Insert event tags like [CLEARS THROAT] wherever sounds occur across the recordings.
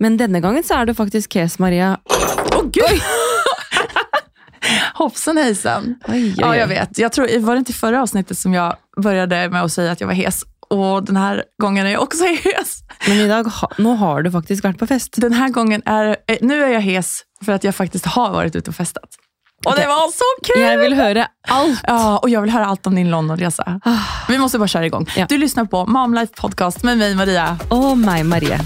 Men denne gangen så er du faktisk Kes Maria. Åh gud! [LAUGHS] Hoppsan hejsan. Oj, oj, Ja, jeg jag vet. Jag tror, var det inte i förra avsnittet som jag började med att säga att jag var hes? Och den här gången är jag också [LAUGHS] hes. Men i dag, ha, nå har du faktisk vært på fest. Den här gången är, eh, nu är jag hes för att jag faktiskt har varit ute och festat. Och det var så kul! Jeg vil høre alt. Ja, och jag vill höra allt om din Londonresa. Vi måste bara köra igång. Ja. Du lyssnar på Momlife Podcast med mig Maria. Og meg, Marie.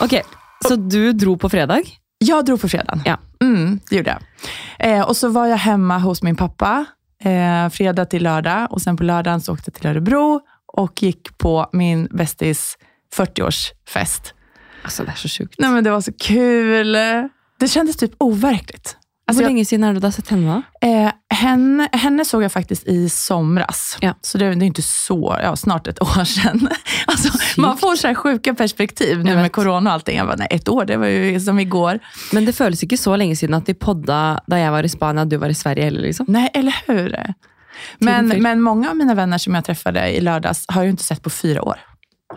Ok, så du dro på fredag? Jag drog på fredagen. Ja. Mm, det gjorde jag. Eh, och så var jag hemma hos min pappa eh, fredag till lördag och sen på lördagen så åkte jag till Örebro och gick på min bästis 40-årsfest. Altså, det er så sjukt. Nej men det var så kul. Det kändes typ overkligt. Alltså, Hvor lenge siden er det du har sett henne? da? eh, henne, henne såg jag faktiskt i somras. Ja. Så det, det är inte så, ja, snart ett år sedan. Alltså, [LAUGHS] man får så här sjuka perspektiv nu med corona och allting. Jag bara, nej, ett år, det var ju som igår. Men det føles ikke så lenge siden at de podda da jeg var i Spania og du var i Sverige Eller liksom. Nej, eller hur? Men, men många av mina vänner som jag träffade i lördags har jag ikke inte sett på fyra år.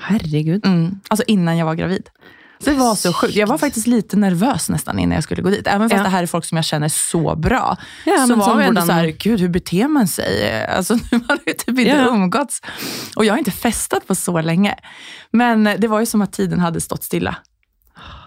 Herregud. Mm. Alltså innan jag var gravid. Det var så sjukt. Jag var faktiskt lite nervös nästan innan jag skulle gå dit. Även fast Ja. det här är folk som jag känner så bra. Ja, så var jag ändå så här, gud hur beter man sig? Alltså [LAUGHS] nu har vi typ inte Ja. umgåtts. Och jag har inte festat på så länge. Men det var ju som att tiden hade stått stilla.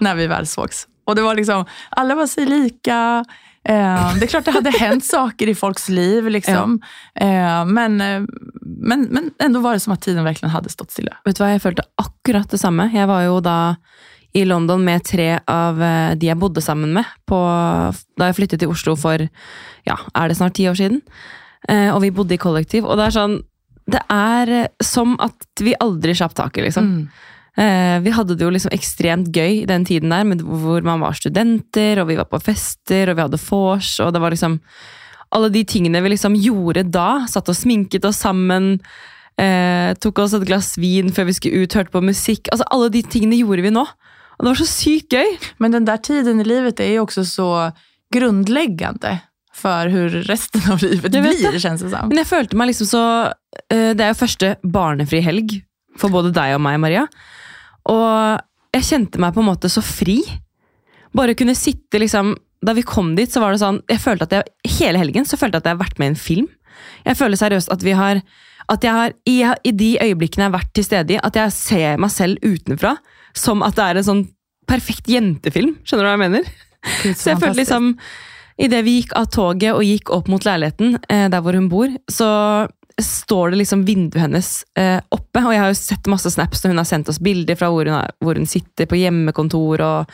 När vi väl sågs. Och det var liksom, alla var sig lika. Eh, det är klart det hade [LAUGHS] hänt saker i folks liv. Liksom. Eh, men, eh, men, men ändå var det som att tiden verkligen hade stått stilla. Vet du hva, jeg følte akkurat det samme. Jeg var jo da i London med tre av eh, de jeg bodde sammen med på, da jeg flyttet til Oslo for ja, er det snart ti år siden. Eh, og vi bodde i kollektiv. Og det er sånn Det er eh, som at vi aldri slapp taket, liksom. Mm. Vi hadde det jo liksom ekstremt gøy den tiden der, med, hvor man var studenter, og vi var på fester, og vi hadde vors, og det var liksom Alle de tingene vi liksom gjorde da. Satt og sminket oss sammen. Eh, tok oss et glass vin før vi skulle ut, hørte på musikk. Altså Alle de tingene gjorde vi nå. Og det var så sykt gøy. Men den där tiden i livet är ju också så grundläggande för hur resten av livet blir, det. känns det som. Men jeg følte meg liksom så eh, Det er jo første barnefri helg for både deg og meg, Maria. Og jeg kjente meg på en måte så fri. Bare kunne sitte liksom Da vi kom dit, så var det sånn jeg følte at jeg, Hele helgen så følte jeg at jeg har vært med i en film. Jeg føler seriøst at vi har at jeg har, i, I de øyeblikkene jeg har vært til stede i, at jeg ser meg selv utenfra som at det er en sånn perfekt jentefilm. Skjønner du hva jeg mener? Gud, Så jeg følte liksom Idet vi gikk av toget og gikk opp mot leiligheten, eh, der hvor hun bor, så står det liksom vinduet hennes eh, oppe. Og jeg har jo sett masse snaps når hun har sendt oss bilder fra hvor hun, er, hvor hun sitter på hjemmekontor. og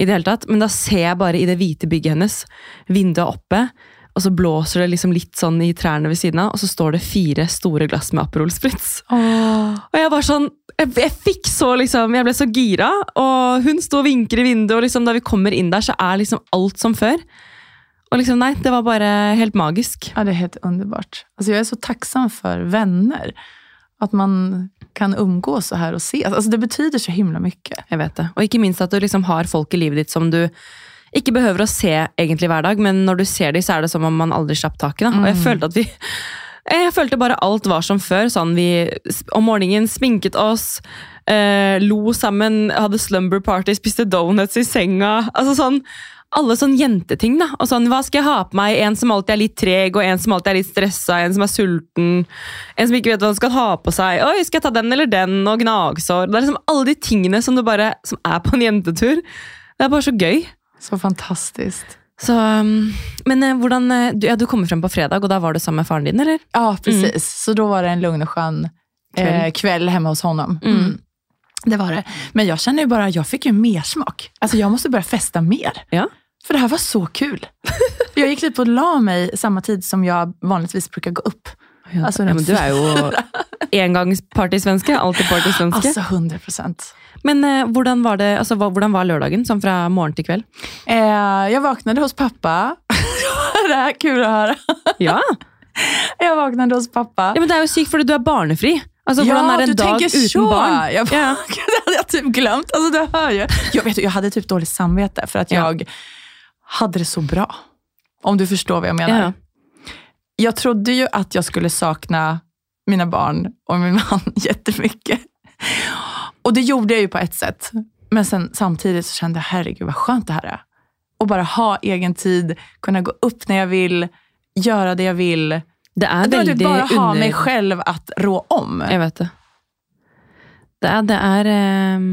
i det hele tatt. Men da ser jeg bare i det hvite bygget hennes, vinduet oppe, og så blåser det liksom litt sånn i trærne ved siden av, og så står det fire store glass med Aperol Spritz. Oh. Og jeg var sånn jeg, jeg fikk så liksom Jeg ble så gira, og hun sto og vinker i vinduet, og liksom da vi kommer inn der, så er liksom alt som før. Og liksom, nei, det var bare helt magisk. Ja, det er helt underbart. Altså, jeg er så tacksam for venner. At man kan omgås så her og ses. Alltså, det betyder så himla mye. Jeg vet det. Og ikke minst at du liksom har folk i livet ditt som du ikke behøver å se egentlig hver dag, men når du ser dem, så er det som om man aldri slapp taket. Og jeg følte at vi jeg følte bare alt var som før. Sånn, vi om morgenen sminket oss, eh, lo sammen, hadde slumber party, spiste donuts i senga. altså sånn, Alle sånne jenteting. da. Og sånn, Hva skal jeg ha på meg? En som alltid er litt treg, og en som alltid er litt stressa, en som er sulten. En som ikke vet hva han skal ha på seg. Oi, skal jeg ta den eller den? Og gnagsår. Det er liksom alle de tingene som, du bare, som er på en jentetur. Det er bare så gøy. Så fantastisk. Så, um, men eh, hvordan, eh, du, ja, du kom frem på fredag, og da var du sammen med faren din, eller? Ja, precis. Så da var det en lugn og skön eh, kväll hemma hos honom. Mm. Mm. Det var det. Men jag känner ju bara, jag fick ju mer smak. Alltså jag måste börja festa mer. Ja. For det her var så kul. Jeg gikk litt på la meg samme tid som jeg vanligvis bruker gå upp. Altså, ja, men du er jo engangspartysvenske. Alltid partysvenske. Altså 100 procent. Men eh, hvordan, var det, altså, hvordan var lørdagen, sånn fra morgen til kveld? Eh, jeg våknet hos pappa. [LAUGHS] det er kult å høre. Ja, Jeg våknet hos pappa. ja men Det er jo sykt, fordi du er barnefri. Altså, hvordan er en dag uten så. barn? Jeg, Ja. [LAUGHS] det hadde jeg typ glemt. Altså, du hører jeg. Jeg, vet, jeg hadde typ typ samvittighet samvete at jeg Ja. hadde det så bra. Om du forstår hva jeg mener. Ja. Jeg trodde jo at jeg skulle sakna mina barn och min man [LAUGHS] jättemycket. Och det gjorde jag ju på ett sätt. Men sen samtidigt så kände jag, herregud vad skönt det här är. Och bara ha egen tid, kunna gå upp när jag vill, göra det jag vill. Det er veldig typ bara ha under... mig själv att rå om. Jeg vet det. Det er, det er eh,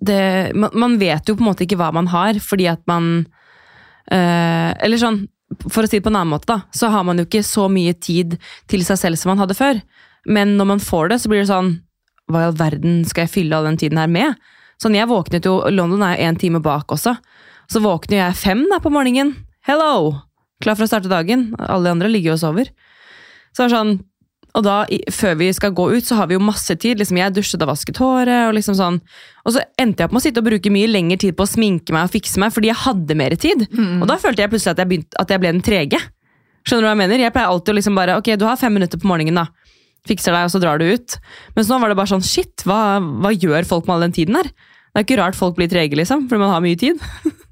det, man, man vet jo på en måte ikke hva man har, fordi at man øh, Eller sånn, for å si det på en annen måte, da, så har man jo ikke så mye tid til seg selv som man hadde før. Men når man får det, så blir det sånn Hva i all verden skal jeg fylle all den tiden her med? Sånn, jeg våknet jo London er jo en time bak også. Så våkner jeg fem da på morgenen. Hello! Klar for å starte dagen. Alle de andre ligger jo og sover. Så det er sånn, og da, før vi skal gå ut, så har vi jo masse tid. Liksom, jeg dusjet og vasket håret. Og liksom sånn. Og så endte jeg opp med å sitte og bruke mye lengre tid på å sminke meg og fikse meg, fordi jeg hadde mer tid. Og da følte jeg plutselig at jeg, begynt, at jeg ble den trege. Skjønner du hva jeg mener? Jeg pleier alltid å liksom bare, ok, du har fem minutter på morgenen da. Fikser deg, og så drar du ut. Mens nå var det bare sånn, shit, hva, hva gjør folk med all den tiden her? Det er ikke rart folk blir trege, liksom, fordi man har mye tid. [LAUGHS]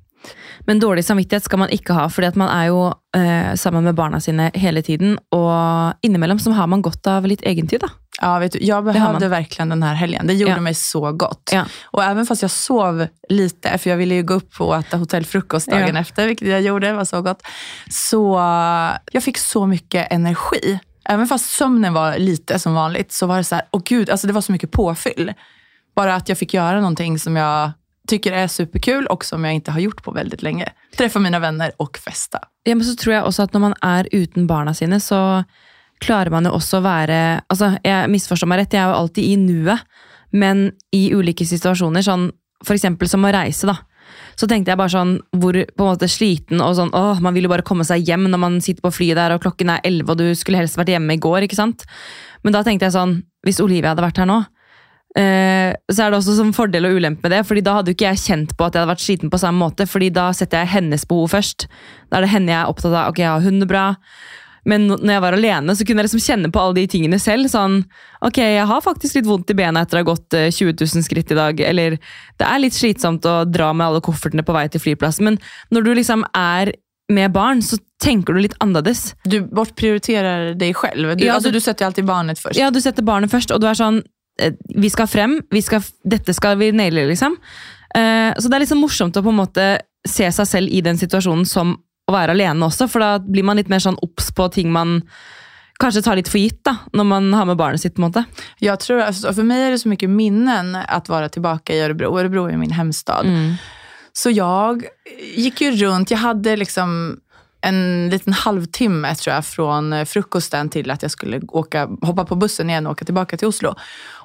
Men dårlig samvittighet skal man ikke ha, fordi at man er jo eh, sammen med barna sine hele tiden. Og innimellom så har man godt av litt egentid, da. Ja, vet du, jag behøvde behövde verkligen den här helgen. Det gjorde Ja. mig så gott. Ja. Och även fast jag sov lite, för jag ville ju gå upp och äta hotellfrukost dagen Ja. efter, vilket jag gjorde, det var så gott. Så jeg jag fick så mycket energi. Även fast sömnen var lite som vanligt så var det så här, åh gud, alltså det var så mycket påfyll. Bara att jag fick göra någonting som jag tycker är superkul och som jag inte har gjort på väldigt länge. Träffa mina vänner och festa. Ja, men så tror jeg også at når man er uten barna sine, så klarer man jo også å være altså Jeg misforstår meg rett, jeg er jo alltid i nuet, men i ulike situasjoner, sånn for eksempel som å reise, da. Så tenkte jeg bare sånn hvor på en måte sliten og sånn åh, Man vil jo bare komme seg hjem når man sitter på flyet der og klokken er elleve og du skulle helst vært hjemme i går. ikke sant? Men da tenkte jeg sånn Hvis Olivia hadde vært her nå, så er det også som fordel og ulempe med det. fordi da hadde jo ikke jeg kjent på at jeg hadde vært sliten på samme måte, fordi da setter jeg hennes behov først. Da er det henne jeg er opptatt av. Ok, jeg har hunden bra. Men når jeg var alene, så kunne jeg liksom kjenne på alle de tingene selv. Sånn, ok, jeg har faktisk litt vondt i bena etter å ha gått eh, 20 000 skritt i dag. Eller det er litt slitsomt å dra med alle koffertene på vei til flyplassen. Men når du liksom er med barn, så tenker du litt annerledes. Du bortprioriterer deg selv. Du, Ja, du, du- du setter alltid barnet først. Ja, du setter barnet først, og du er sånn eh, Vi skal frem, vi skal, dette skal vi naile, liksom. Eh, Så det er liksom morsomt å på en måte se seg selv i den situasjonen som å være alene også, for da blir man litt mer sånn obs på ting man kanskje tar litt for gitt da, når man har med barnet sitt. på en måte. Jag tror, alltså, for meg er det så mye minnen å være tilbake i Örebro. Örebro jo min hemstad. Så jeg gikk jo rundt. Jeg hadde liksom en liten halvtimme tror jag från eh, frukosten til at jeg skulle åka, hoppa på bussen igjen og åka tilbake til Oslo.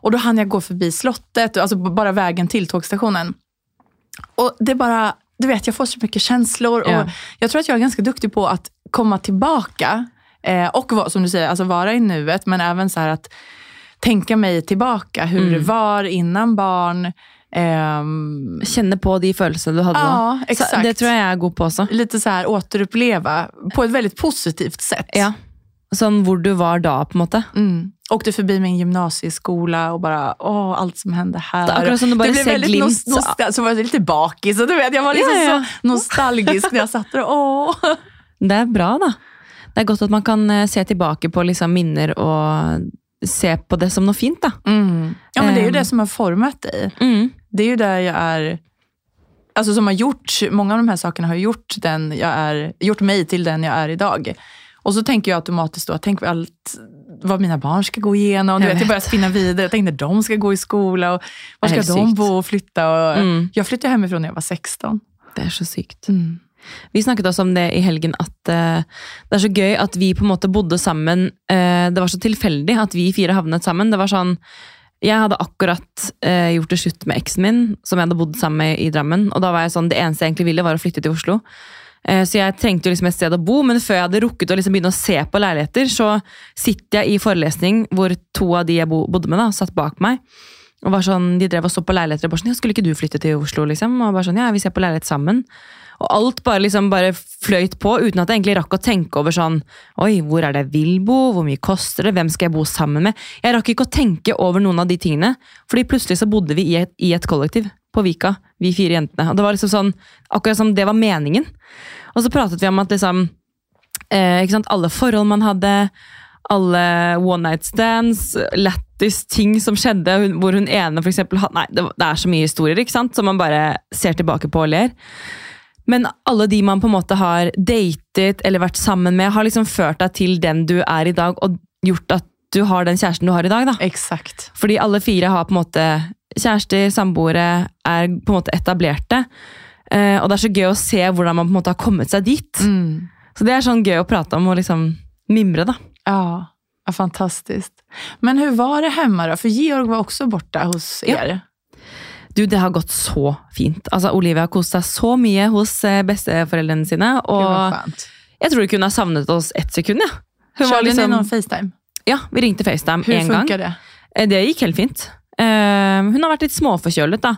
Og da hann jeg gå forbi slottet, altså bare veien til tågstationen. Og det bare du vet, jeg får så mye känslor. Ja. Och jag tror at jeg er ganske duktig på å komme tilbake eh, och som du säger, alltså vara i nuet, men även så här att tänka mig tillbaka hur Mm. det var innan barn. Ehm, Kjenne på de følelsene du hadde Ja. Så exakt. det tror jeg jeg er god på også. lite så här återuppleva på ett väldigt positivt sätt. Ja. Sånn hvor du var da, på en måte. Mm. Åkte forbi min gymnasieskola og bare åh, alt som hender her Det akkurat som du bare det blev ser glimt. nos- nostal- så var jeg litt bakis och du vet, jeg var liksom Ja, ja. så nostalgisk når jeg satt der. Åh. Det er bra, da. Det er godt at man kan eh, se tilbake på liksom minner og se på det som noe fint. da. Mm. Ja, men det er ju Ehm. det som har formet deg. Mm. Det är ju där jag är, alltså som har gjort, många av de här sakerna har gjort, den jag är, gjort mig till den jag är idag. Och så tänker jag automatiskt då, tänk allt vad mina barn ska gå igenom. Du Jag vet, jag börjar spinna vidare. Jag tänkte de ska gå i skola och var ska de sykt. bo och flytta. Och Mm. Jag flyttade hemifrån när jag var 16. Det er så sykt. Mm. Vi snakket også om det i helgen, at uh, det er så gøy at vi på en måte bodde sammen. Uh, det var så tilfeldig at vi fire havnet sammen. Det var sånn, Jeg hadde akkurat eh, gjort det slutt med eksen min, som jeg hadde bodd sammen med i Drammen. Og da var jeg sånn, det eneste jeg egentlig ville, var å flytte til Oslo. Eh, så jeg trengte jo liksom et sted å bo, men før jeg hadde rukket å liksom begynne å se på leiligheter, så sitter jeg i forelesning hvor to av de jeg bo, bodde med, da, satt bak meg. Og var sånn, De drev og så på leiligheter og bare sånn, ja, skulle ikke du flytte til Oslo? liksom? Og bare sånn, ja, vi ser på leilighet sammen. Og alt bare liksom bare fløyt på, uten at jeg egentlig rakk å tenke over sånn Oi, hvor er det jeg vil bo? Hvor mye koster det? Hvem skal jeg bo sammen med? Jeg rakk ikke å tenke over noen av de tingene, fordi plutselig så bodde vi i et, i et kollektiv på Vika, vi fire jentene. Og det var liksom sånn, akkurat som det var meningen. Og så pratet vi om at liksom Eh, ikke sant? Alle forhold man hadde, alle one night stands, lættis ting som skjedde, hvor hun ene for eksempel Nei, det er så mye historier ikke sant? som man bare ser tilbake på og ler. Men alle de man på en måte har datet eller vært sammen med, har liksom ført deg til den du er i dag, og gjort at du har den kjæresten du har i dag. da. Exakt. Fordi alle fire har på en måte kjærester, samboere, er på en måte etablerte. Eh, og det er så gøy å se hvordan man på en måte har kommet seg dit. Mm. Så det er sånn gøy å prate om og liksom mimre, da. Ja, ja, fantastisk. Men hvordan var det hjemme, da? For Georg var også borte hos Ja. er. Du, det har gått så fint. Altså, Olivia har kost seg så mye hos eh, besteforeldrene sine. Og jeg tror hun har savnet oss ett sekund. Ja. Hun var liksom, liksom, någon Facetime? ja, vi ringte FaceTime én gang. det? Eh, Det gikk helt fint. Hun har vært litt småforkjølet, da.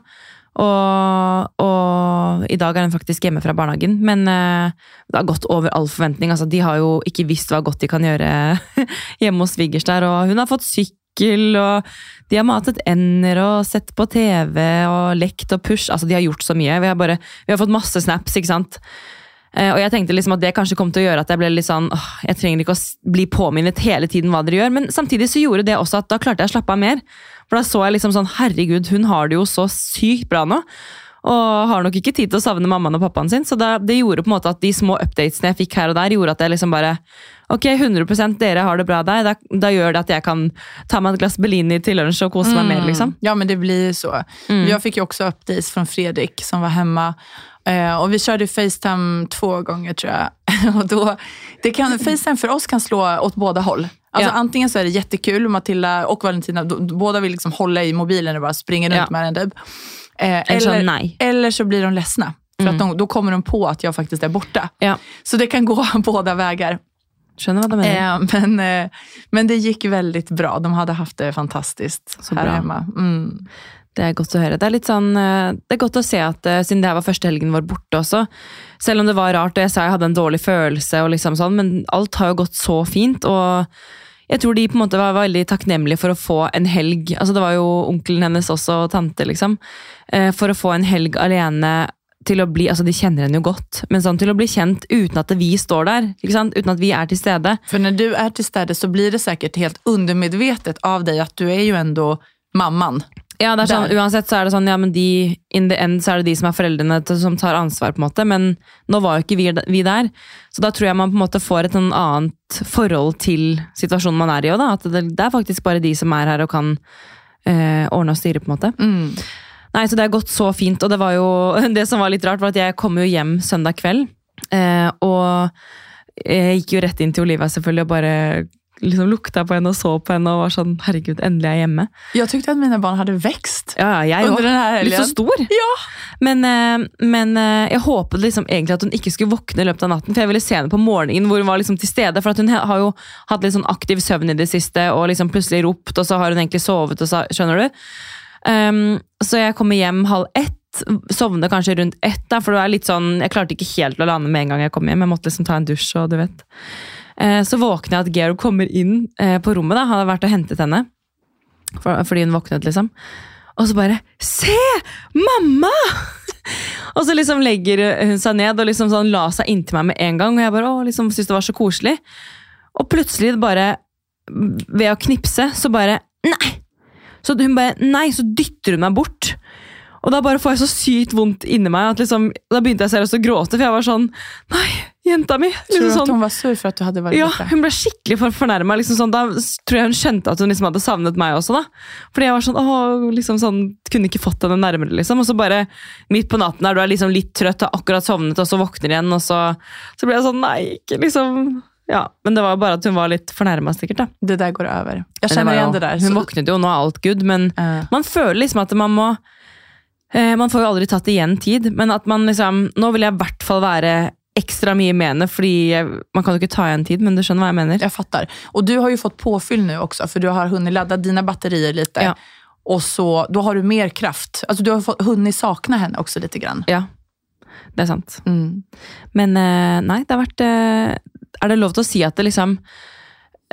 Og, og i dag er hun faktisk hjemme fra barnehagen. Men uh, det har gått over all forventning. Altså, de har jo ikke visst hva godt de kan gjøre [LAUGHS] hjemme hos svigers der. Og hun har fått sykkel, og de har matet ender og sett på TV og lekt og push. Altså, de har gjort så mye. Vi har, bare, vi har fått masse snaps, ikke sant. Eh, og jeg tenkte liksom at det kanskje kom til å gjøre at jeg ble litt sånn åh, Jeg trenger ikke å bli påminnet hele tiden hva dere gjør, men samtidig så gjorde det også at da klarte jeg å slappe av mer. For da så jeg liksom sånn Herregud, hun har det jo så sykt bra nå. Og har nok ikke tid til å savne mammaen og pappaen sin. Så da, det gjorde på en måte at de små updatesene jeg fikk her og der, gjorde at jeg liksom bare Ok, 100% dere har det bra der. Da, da gjør det at jeg kan ta meg et glass Bellini til lunsj og kose meg mer, liksom. Ja, men det blir så. så. Jeg fikk jo også updates fra Fredrik som var hjemme. Eh, og vi kjørte Facetime to ganger, tror jeg. [LAUGHS] og då, det kan, Facetime for oss kan slå åt båda håll. Alltså, Ja. Antingen så er det jättekul, Matilda og Valentina, både vil liksom holde i mobilen og bare springe rundt Ja. med den. Typ. Eh, Eller eller, eller så blir de ledsna. For mm. då kommer de på at jeg faktisk er borte. Ja, Så det kan gå [LAUGHS] båda vägar. Skjønner hva du mener. Ja, men, eh, men det gikk veldig bra. De hadde haft det fantastisk Så her bra. hjemme. Mm. Det er godt å høre. Det er litt sånn, eh, det er godt å se at eh, siden det her var første helgen vår borte også, selv om det var rart og jeg sa jeg hadde en dårlig følelse, og liksom sånn, men alt har jo gått så fint. og jeg tror de på en måte var veldig takknemlige for å få en helg. altså Det var jo onkelen hennes også, og tante, liksom. eh, For å få en helg alene til å bli altså De kjenner henne jo godt, men sånn til å bli kjent uten at vi står der. ikke sant? Uten at vi er til stede. For når du er til stede, så blir det sikkert helt undermedvetet av deg at du er jo endå mamman. Ja, det er sånn, Der. Uansett så er det sånn, ja, men de, in the end så er det de som er foreldrene til, som tar ansvar, på en måte, men nå var jo ikke vi, vi der. Så da tror jeg man på en måte får et sånn annet forhold til situasjonen man er i òg, da. At det, det er faktisk bare de som er her og kan eh, ordne og styre, på en måte. Mm. Nei, så det har gått så fint, og det var jo [LAUGHS] Det som var litt rart, var at jeg kom jo hjem søndag kveld, eh, og jeg gikk jo rett inn til Olivia selvfølgelig og bare liksom lukta på henne og så på henne og var sånn Herregud, endelig er jeg hjemme. Jeg tykte at mine barn hadde vekst. Ja, jeg òg. Litt så stor. Ja. Men, eh, men eh, jeg håpet liksom egentlig at hun ikke skulle våkne i løpet av natten, for jeg ville se henne på morgenen hvor hun var liksom til stede. For hun har jo hatt litt sånn aktiv søvn i det siste, og liksom plutselig ropt, og så har hun egentlig sovet, og så, skjønner du? Um, så jeg kommer hjem halv ett, sovner kanskje rundt ett, da, for det er litt sånn, jeg klarte ikke helt å lande med en gang jeg kom hjem. Jeg måtte liksom ta en dusj, og du vet. Eh, så våkner jeg at Georg kommer inn eh, på rommet, da. Han hadde vært og hentet henne. For, fordi hun våknet, liksom. Og så bare Se! Mamma! [LAUGHS] og så liksom legger hun seg ned og liksom sånn la seg inntil meg med en gang. Og jeg bare, å, liksom syntes det var så koselig. Og plutselig, bare ved å knipse, så bare Nei! Så hun bare Nei! Så dytter hun meg bort. Og da bare får jeg så sykt vondt inni meg. At liksom, da begynte jeg seriøst å gråte, for jeg var sånn Nei, jenta mi! Tror Liksom du sånn, hun hon var sur for at du hadde vært ja, borte? hun ble skikkelig for fornærma. Liksom sånn, da tror jeg hun skjønte at hun liksom hadde savnet meg også. da. Fordi jeg var sånn, åh, liksom sånn, kunne ikke fått henne nærmere. liksom. Og så bare midt på natten der du er liksom litt trøtt, har akkurat sovnet, og så våkner igjen, og så, så ble jeg sånn Nei, ikke liksom Ja, Men det var bare at hun var litt fornærma, sikkert. da. Det der går over. Jeg kjenner känner var det der. Hun våknet jo, nå er alt good, men uh. man føler liksom at man må eh, Man får jo aldri tatt igjen tid, men at man liksom Nå vil jeg i hvert fall være ekstra mye med henne, fordi jeg, man kan jo ikke ta igjen tid, men du skjønner hva jeg mener? Jeg fattar. Og du har jo fått påfyll nå også, for du har hunnit lade dine batterier litt. Ja. Og så, Da har du mer kraft. Altså, du har fått, hunnit savne henne også lite grann. Ja, det er sant. Mm. Men eh, nei, det har vært eh, Er det lov til å si at det liksom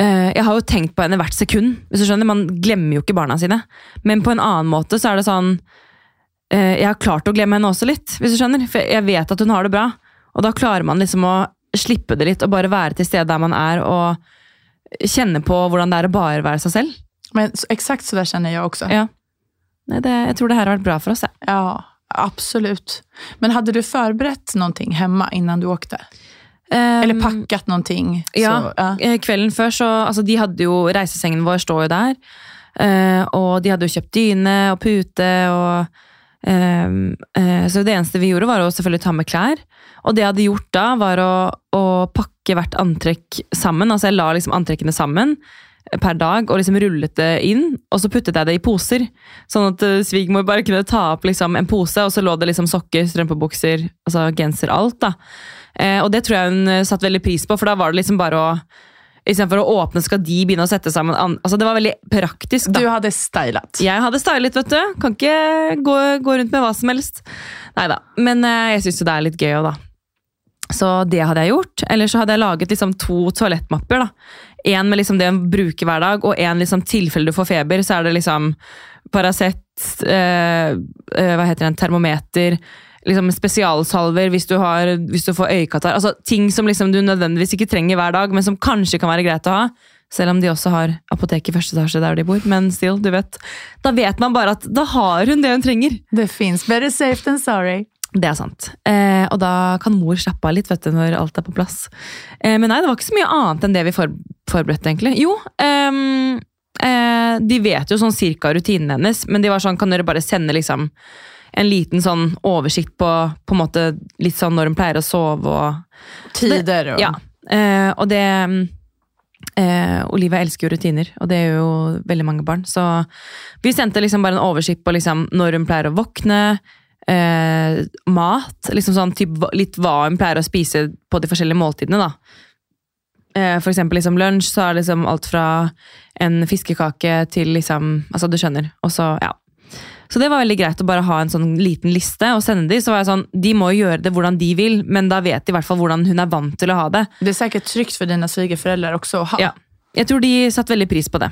eh, Jeg har jo tenkt på henne hvert sekund. hvis du skjønner, Man glemmer jo ikke barna sine. Men på en annen måte så er det sånn eh, Jeg har klart å glemme henne også litt, hvis du skjønner. For jeg vet at hun har det bra. Og da klarer man liksom å slippe det litt og bare være til stede der man er og kjenne på hvordan det er å bare være seg selv. Men Eksakt så det kjenner jeg også. Ja. Nei, det, jeg tror det her har vært bra for oss. Ja. Ja, absolutt. Men hadde du forberedt noen ting hemma innan du åkte? Eller pakket någonting? Ja, Så, ja. eh, kvelden før så altså De hadde jo Reisesengen vår står jo der. eh, og de hadde jo kjøpt dyne og pute og eh, Så det eneste vi gjorde, var å selvfølgelig ta med klær. Og det jeg hadde gjort da, var å, å pakke hvert antrekk sammen. Altså jeg la liksom antrekkene sammen per dag og liksom rullet det inn, og så puttet jeg det i poser. Sånn at svigermor bare kunne ta opp liksom en pose, og så lå det liksom sokker, strømpebukser, altså genser, alt. da. Eh, og det tror jeg hun eh, satte veldig pris på, for da var det liksom bare å Istedenfor å åpne, skal de begynne å sette sammen an Altså Det var veldig praktisk. da. Du hadde stylet. Jeg hadde stylet, vet du. Kan ikke gå, gå rundt med hva som helst. Nei da. Men eh, jeg syns jo det er litt gøy òg, da. Så det hadde jeg gjort. Eller så hadde jeg laget liksom to toalettmapper. da. En med liksom det å bruker hver dag, og en liksom tilfelle du får feber. Så er det liksom Paracet, eh, hva heter det, en termometer, liksom spesialsalver hvis du, har, hvis du får øyekatarr. Altså ting som liksom du nødvendigvis ikke trenger hver dag, men som kanskje kan være greit å ha. Selv om de også har apotek i første etasje der de bor. Men still, du vet. Da vet man bare at da har hun det hun trenger. Det fins Better safe than sorry. Det er sant. Eh, og da kan mor slappe av litt vet du, når alt er på plass. Eh, men nei, det var ikke så mye annet enn det vi for, forberedte, egentlig. Jo, ehm, eh, de vet jo sånn cirka rutinen hennes, men de var sånn, kan dere bare sende liksom en liten sånn oversikt på, på en måte litt sånn når hun pleier å sove og Tider og Ja. Eh, og det eh, Olivia elsker jo rutiner, og det er jo veldig mange barn. Så vi sendte liksom bare en oversikt på liksom når hun pleier å våkne. Eh, mat. liksom sånn typ, Litt hva hun pleier å spise på de forskjellige måltidene. da. Eh, for eksempel liksom lunsj, så er det liksom alt fra en fiskekake til liksom Altså, du skjønner. Og så, ja. Så det var veldig greit å bare ha en sånn liten liste og sende de. Så var jeg sånn, De må jo gjøre det hvordan de vil, men da vet de i hvert fall hvordan hun er vant til å ha det. Det er sikkert trygt for dine svigerforeldre også å ha. Ja. Jeg tror de satte veldig pris på det.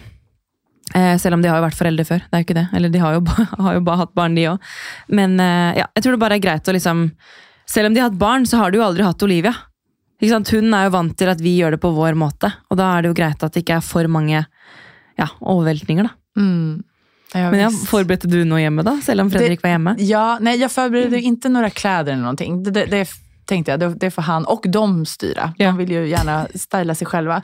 Eh, selv om de har jo vært foreldre før. det er jo ikke det. Eller de har jo, ba- [LAUGHS] har jo bare hatt barn, de òg. Men eh, ja, jeg tror det bare er greit å liksom Selv om de har hatt barn, så har de jo aldri hatt Olivia. Hun er jo vant til at vi gjør det på vår måte, og da er det jo greit at det ikke er for mange ja, overveltninger. da. Mm. Ja, Men ja. Forberedte du noe hjemme, da? Selv om Fredrik var hjemme? Ja, nej, jag förberedde inte några kläder eller någonting. Det, det, det tänkte jag, det, det får han och de styra. Ja. De vill ju gärna styla sig själva.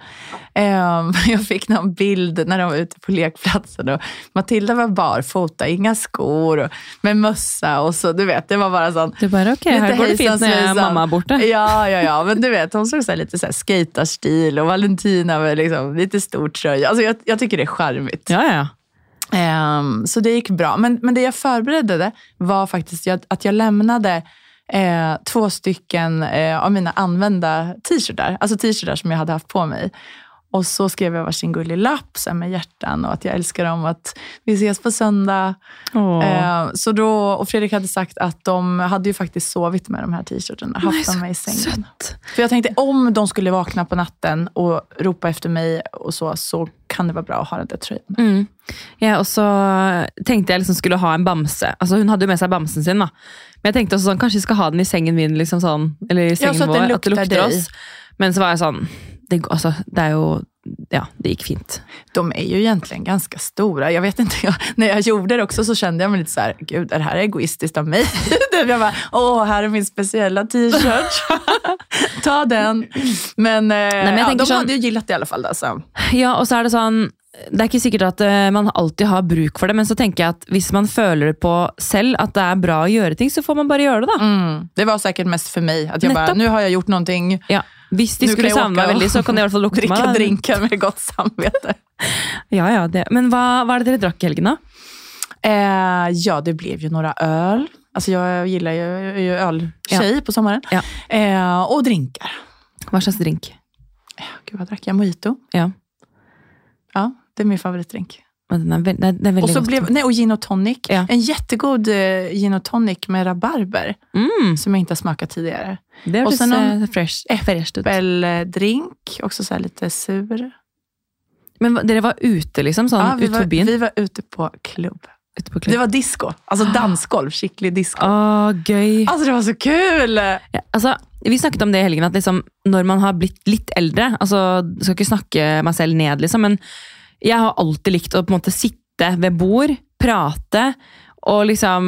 Um, [LAUGHS] jag fick någon bild när de var ute på lekplatsen och Matilda var barfota, inga skor, och, med mössa och så, du vet, det var bara sån Du bare ok, her går det fint når jeg, mamma er borte. Ja, ja, ja. Men du vet, hon såg så här lite så här skejtarstil och Valentina med liksom lite stor tröja. Alltså jag, jag tycker det är charmigt. Ja, ja, Ehm, så det gick bra. Men, men det jag förberedde var faktiskt at jag lämnade eh, två stycken eh, av mina använda t-shirtar. Alltså t-shirtar som jag hade haft på mig. Och så skrev jeg hver sin gullig lapp med hjärtan og at jeg elsker dem og at vi ses på søndag. Eh, så då, og Fredrik hadde sagt at de hadde jo faktisk sovet med de her T-skjortene. Haft dem med i sengen. Søtt. För jag tänkte om de skulle våkne på natten og ropa efter meg, og så, så kan det være bra å ha den der tröjan. Mm. Ja, og så tenkte jeg liksom skulle ha en bamse. Altså Hun hadde jo med seg bamsen sin, da. Men jeg tenkte også sånn, kanskje jeg skal ha den i sengen min, liksom sånn. Eller i sengen så at det vår. At det lukter oss. Men så var jeg sånn det, altså, det er jo Ja, det gikk fint. De er jo egentlig ganske store. Jeg vet ikke, [LAUGHS] jeg, når jeg gjorde det også, så kjente jeg meg litt sånn gud, det her er egoistisk av meg. jeg bare, åh, her er min spesielle t-shirt. [LAUGHS] Ta den. Men, Nei, men ja, de sånn- hadde jo likt det i alle fall. Alltså. Ja, og så er det sånn Det er ikke sikkert at eh, man alltid har bruk for det, men så tenker jeg at hvis man føler det på selv at det er bra å gjøre ting, så får man bare gjøre det, da. Mm. Det var sikkert mest for meg. At jeg bare Nå nu har jeg gjort noe. Ja. Hvis de skulle savne meg veldig, så kan de i hvert fall [LAUGHS] lukte meg. Drikke drinkar med godt samvittighet. [LAUGHS] Ja, ja, det. Men hva, hva er det dere drakk i helgen, da? Eh, ja, det ble jo noen øl. Altså, jeg liker jo jag ja. på sommeren. Ja. Eh, og drinker. Hva slags drink? Gud, hva drakk jeg? Mojito. Ja. Ja, det är min favoritdrink. Og Den er, er, er Och, så blev, nej, och gin och tonic. Ja. En jättegod eh, gin och tonic med rabarber Mm, som jag inte har smakat tidigare. det Og hørtes så noen- eh, fresh. Äppeldrink, också så lite sur. Men dere var ute, liksom? Sånn Ja, vi, ut var, byen? vi var ute på klubb. ute på Det var disco. Altså dansgolv. Skikkelig disco. Å, gøy. Alltså det var så kul! Ja, altså, vi snakket om det i helgen, at liksom, når man har blitt litt eldre altså, Skal ikke snakke meg selv ned, liksom, men jeg har alltid likt å på en måte sitte ved bord, prate, og liksom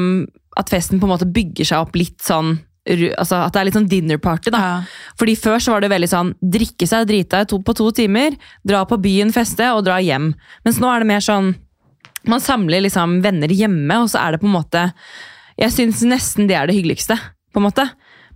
at festen på en måte bygger seg opp litt sånn altså At det er litt sånn dinner party. da. Ja. Fordi Før så var det veldig sånn drikke seg drita på to timer, dra på byen, feste og dra hjem. Mens nå er det mer sånn man samler liksom venner hjemme, og så er det på en måte Jeg syns nesten det er det hyggeligste. på en måte.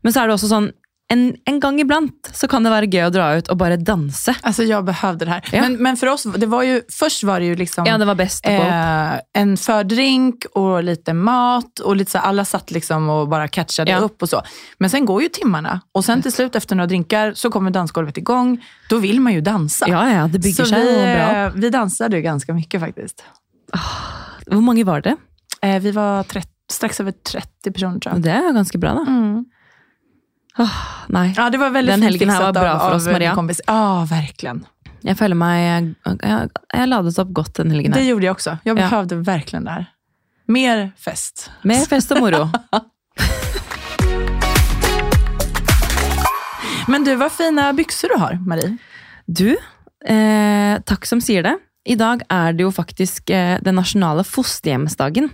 Men så er det også sånn en, en gang iblant så kan det være gøy å dra ut og bare danse. Alltså jag behövde det här. Ja. Men, men for oss, det var ju, först var det ju liksom Ja, det var best eh, en fördrink och lite mat och lite så alla satt liksom och bara catchade Ja. upp och så. Men sen går ju timmarna och sen till slut efter några drinkar så kommer dansgolvet igång. Då vill man ju dansa. Ja, ja, det bygger så seg vi, jo bra. eh, vi dansade ju ganska mycket faktiskt. Hvor mange var det? Eh, vi var 30, strax över 30 personer tror jag. Det jo ganske bra, da. Mm. Nei. Ja, det var väldigt Den helgen här var bra av, för oss, Maria. kompis. Verkligen. Jeg føler meg Jeg, jeg, jeg ladet opp godt den helgen. Det her. gjorde jag också. Jag Ja. behövde verkligen det här. Mer fest. Mer fest og moro. [LAUGHS] Men du, vad fina byxor du har, Marie. Du, eh, takk som sier det. I dag er det jo faktisk eh, den nasjonale fosterhjemsdagen.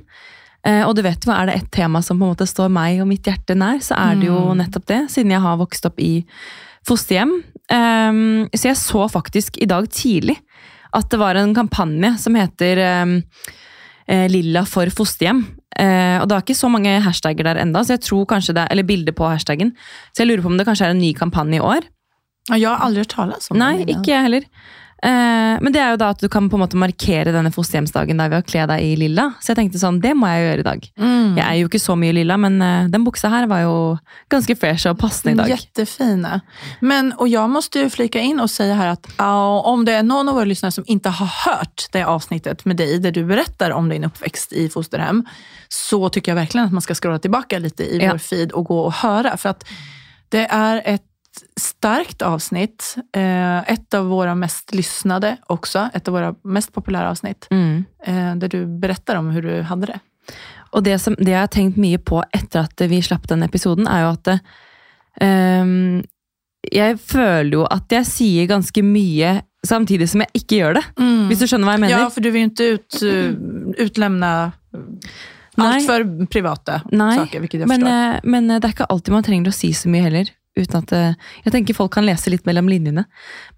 Eh, og du vet jo, er det et tema som på en måte står meg og mitt hjerte nær, så er det jo Mm. nettopp det, siden jeg har vokst opp i fosterhjem. Ehm, så jeg så faktisk i dag tidlig at det var en kampanje som heter ehm, eh, Lilla for fosterhjem. Eh, og det var ikke så mange hashtagger der enda, så jeg tror kanskje det, eller bilder på hashtaggen. Så jeg lurer på om det kanskje er en ny kampanje i år. Jeg har aldri hørt tale om Nei, ikke jeg heller. Eh, men det er jo da at du kan på en måte markere denne fosterhjemsdagen der ved å kle deg i lilla. Så jeg tenkte sånn, det må jeg gjøre i dag. Mm. Jeg er jo ikke så mye lilla, men eh, den buksa her var jo ganske fresh og passende i dag. Jättefina. Men, og jeg måste ju flika in och säga här att ja, om det er noen av våre lyssnare som ikke har hørt det avsnittet med deg, der du berättar om din oppvekst i fosterhem, så tycker jeg virkelig at man skal scrolla tilbake litt i Ja. vår feed og gå og høre. For at det er ett starkt avsnitt. Eh, ett av våra mest lyssnade också. Ett av våra mest populära avsnitt. Mm. Eh, där du berättar om hur du hade det. Og det, som, det jeg har tenkt mye på etter at vi slapp den episoden, er jo at ehm, Jeg føler jo at jeg sier ganske mye samtidig som jeg ikke gjør det. Hvis du skjønner hva jeg mener? Ja, for du vil jo ikke ut, utlemne altfor privata Nei, saker, men, eh, men eh, det er ikke alltid man trenger å si så mye heller. Uten at, eh, jeg tenker folk kan lese litt mellom linjene.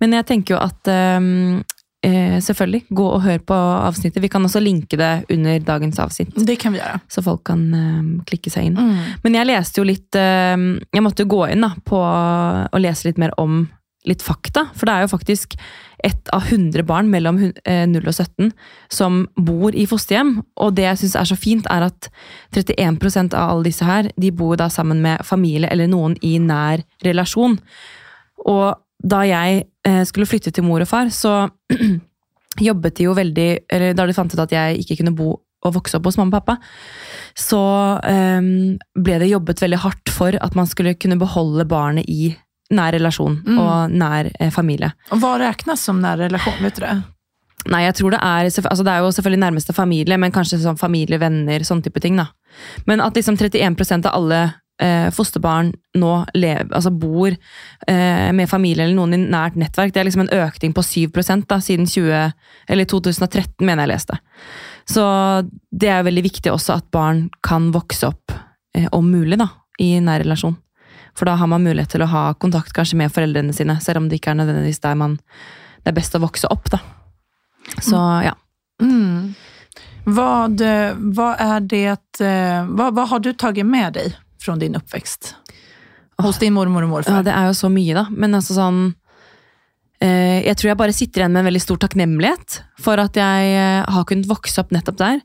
Men jeg tenker jo at eh, selvfølgelig, gå og hør på avsnittet. Vi kan også linke det under dagens avsnitt, Det kan vi gjøre. så folk kan eh, klikke seg inn. Mm. Men jeg leste jo litt eh, Jeg måtte jo gå inn da, på å lese litt mer om litt fakta. For det er jo faktisk ett av 100 barn mellom eh, 0 og 17 som bor i fosterhjem. Og det jeg syns er så fint, er at 31% av alle disse her, de bor da sammen med familie eller noen i nær relasjon. Og da jeg eh, skulle flytte til mor og far, så [CLEARS THROAT] jobbet de jo veldig Eller da de fant ut at jeg ikke kunne bo og vokse opp hos mamma og pappa, så um, ble det jobbet veldig hardt for at man skulle kunne beholde barnet i nær relasjon Mm. og nær eh, familie. Og hva regnes som nær relasjon? Vet du det? Nei, jeg tror det er altså Det er jo selvfølgelig nærmeste familie, men kanskje sånn familie, venner, sånn type ting. da. Men at liksom 31% av alle eh, fosterbarn nå lever, altså bor eh, med familie eller noen i nært nettverk, det er liksom en økning på 7% da, siden 20, eller 2013, mener jeg leste. Så det er veldig viktig også at barn kan vokse opp, eh, om mulig, da, i nær relasjon. For da har man mulighet til å ha kontakt kanskje med foreldrene sine, selv om det ikke er nødvendigvis der man det er best å vokse opp. da. Så ja. Mm. Hva, eh, vad är det, hva, vad, vad har du tatt med deg fra din oppvekst? Hos din mormor og morfar? Ja, det er jo så mye, da. Men altså sånn eh, Jeg tror jeg bare sitter igjen med en veldig stor takknemlighet for at jeg eh, har kunnet vokse opp nettopp der.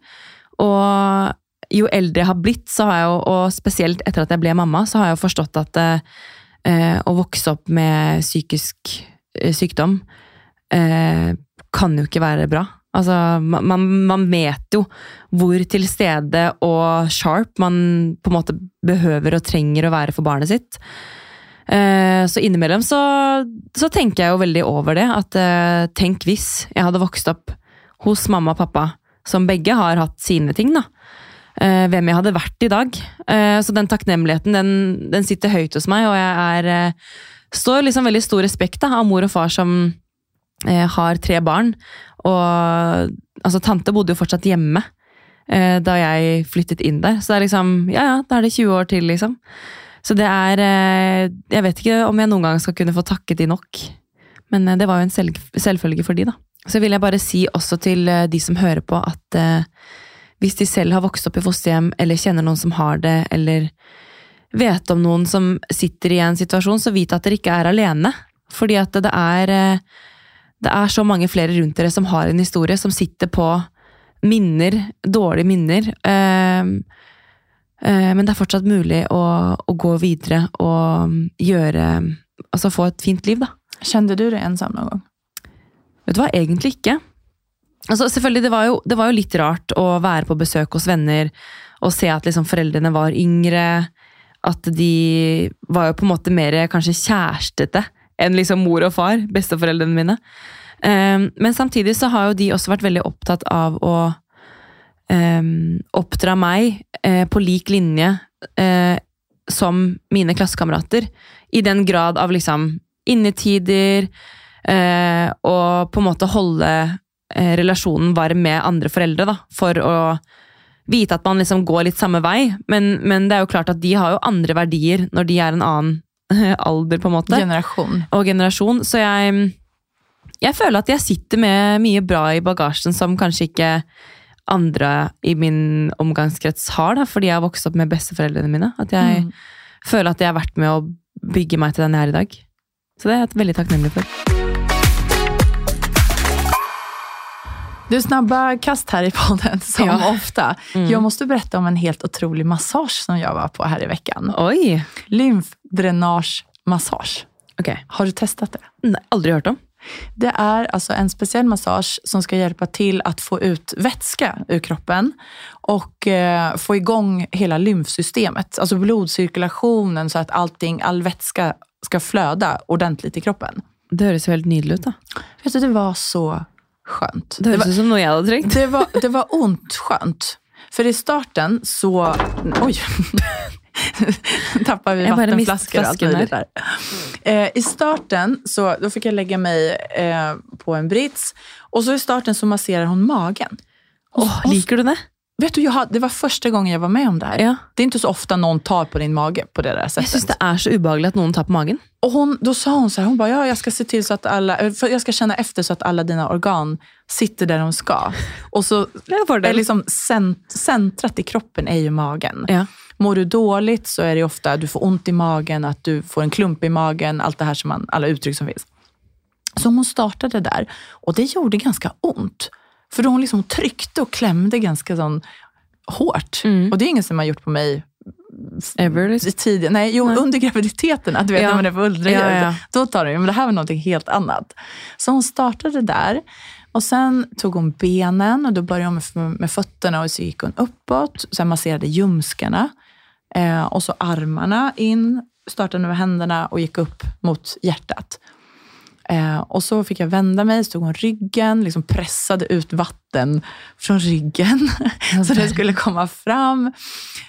Og jo eldre jeg har blitt, så har jeg jo, og spesielt etter at jeg ble mamma, så har jeg jo forstått at eh, å vokse opp med psykisk eh, sykdom eh, kan jo ikke være bra. Altså, man, man, vet jo hvor til stede og sharp man på en måte behøver og trenger å være for barnet sitt. Eh, Så innimellom så, så tenker jeg jo veldig over det. At eh, tenk hvis jeg hadde vokst opp hos mamma og pappa som begge har hatt sine ting. da. Eh, hvem jeg hadde vært i dag. Eh, så den takknemligheten den, den, sitter høyt hos meg, og jeg er, eh, står liksom veldig stor respekt da, av mor og far som har tre barn. Og altså, tante bodde jo fortsatt hjemme da jeg flyttet inn der. Så det er liksom, ja ja, da er det 20 år til, liksom. Så det er Jeg vet ikke om jeg noen gang skal kunne få takket de nok. Men det var jo en selv, selvfølge for de, da. Så vil jeg bare si også til de som hører på, at hvis de selv har vokst opp i fosterhjem, eller kjenner noen som har det, eller vet om noen som sitter i en situasjon, så vit at dere ikke er alene. Fordi at det er, eh, det er så mange flere rundt dere som har en historie, som sitter på minner, dårlige minner. Eh, eh, men det er fortsatt mulig å, å gå videre og gjøre Altså få et fint liv, da. Kjente du deg ensom noen gang? Vet du hva, egentlig ikke. Altså, selvfølgelig, det var, jo, det var, jo, litt rart å være på besøk hos venner og se at liksom foreldrene var yngre. At de var jo på en måte mer kanskje kjærestete enn liksom mor og far, besteforeldrene mine. Um, men samtidig så har jo de også vært veldig opptatt av å um, oppdra meg uh, på lik linje uh, som mine klassekamerater. I den grad av liksom innetider, uh, og på en måte holde relasjonen var med andre foreldre, da, for å vite at man liksom går litt samme vei. Men, men, det er jo klart at de har jo andre verdier når de er en annen alder, på en måte. Generasjon. Og generasjon. Så jeg, jeg føler at jeg sitter med mye bra i bagasjen som kanskje ikke andre i min omgangskrets har, da, fordi jeg har vokst opp med besteforeldrene mine. At jeg mm. føler at jeg har vært med å bygge meg til den jeg er i dag. Så det er jeg veldig takknemlig for. Du, snabba kast här i podden [LAUGHS] som ja. ofta. Mm. Jag måste berätta om en helt otrolig massage som jag var på här i veckan. Oj! Lymfdränagemassage. Okay. Har du testat det? Nej, aldrig hört om. Det är alltså en speciell massage som ska hjälpa till att få ut vätska ur kroppen och eh, få igång hela lymfsystemet, alltså blodcirkulationen så att allting, all vätska ska flöda ordentligt i kroppen. Det høres jo helt nydelig ut. da. Vet du, Det var så skönt. Det høres ut som noe jeg hadde trengt. Det var, det var ont skönt. For i starten så Oi! [LAUGHS] tappar vi vattenflaskor och allt där. Eh, I starten så då fick jag lägga mig eh, på en brits och så i starten så masserar hon magen. Oh, liker du det? Vet du, jag, det var første gang jeg var med om det her. Ja. Det er ikke så ofte noen tar på din mage på det der settet. Jeg syns det er så ubehagelig at noen tar på magen. Og hun, Da sa hun så her, hun ba, ja, jeg skal se til så at alle, för jag ska känna efter så at alle dina organ sitter der de skal. Og så är liksom sent, sentret i kroppen er jo magen. Ja. Mår du dårlig, så er det ofta du får vondt i magen, at du får en klump i magen, alt det her som man, alle uttrykk som finnes. Så hun startet der, og det gjorde ganske ont. För då hon liksom tryckte och klämde ganska sånn hårt. Mm. Och det är inget som har gjort på mig Ever? Liksom. Tid, nej, jo, nej. under graviditeten, att du vet ja. när man är på ultraljud. Ja, ja. Då tar det men det här var noe helt annat. Så hon startade där. Och Sen tog hon benen och då började hon med, med fötterna och så gick hon uppåt. Sen masserade ljumskarna. Eh, och så armarna in, startade med händerna och gick upp mot hjärtat. Eh, och så fick jag vända mig, stod hon ryggen, liksom pressade ut vatten från ryggen okay. [LAUGHS] så det skulle komma fram.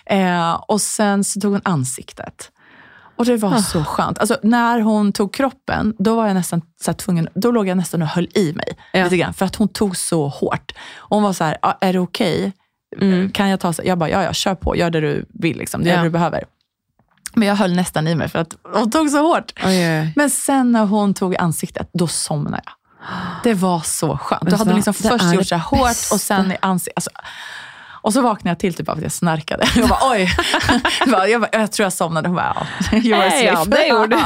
Eh, och sen så tog hon ansiktet. Och det var så skönt. Alltså, när hon tog kroppen, då var jag nästan så tvungen, då låg jag nästan och höll i mig ja. lite grann. För att hon tog så hårt. Och hon var så här, är det okej? Okay? Mm. Kan jag ta, jag bara, ja ja, kör på, gör det du vill, liksom. det ja. det du behöver. Men jag höll nästan i mig för att hon tog så hårt. Oj, oj. Men sen när hon tog ansiktet, då somnade jag. Det var så skönt. Då hade hon liksom först gjort så här hårt och sen i ansiktet. Alltså, och så vaknade jag till typ av att jag snarkade. Jag bara oj. [LAUGHS] jag, bara, jag, tror jag somnade. Hon bara ja, you were. Ja, det gjorde du. [LAUGHS]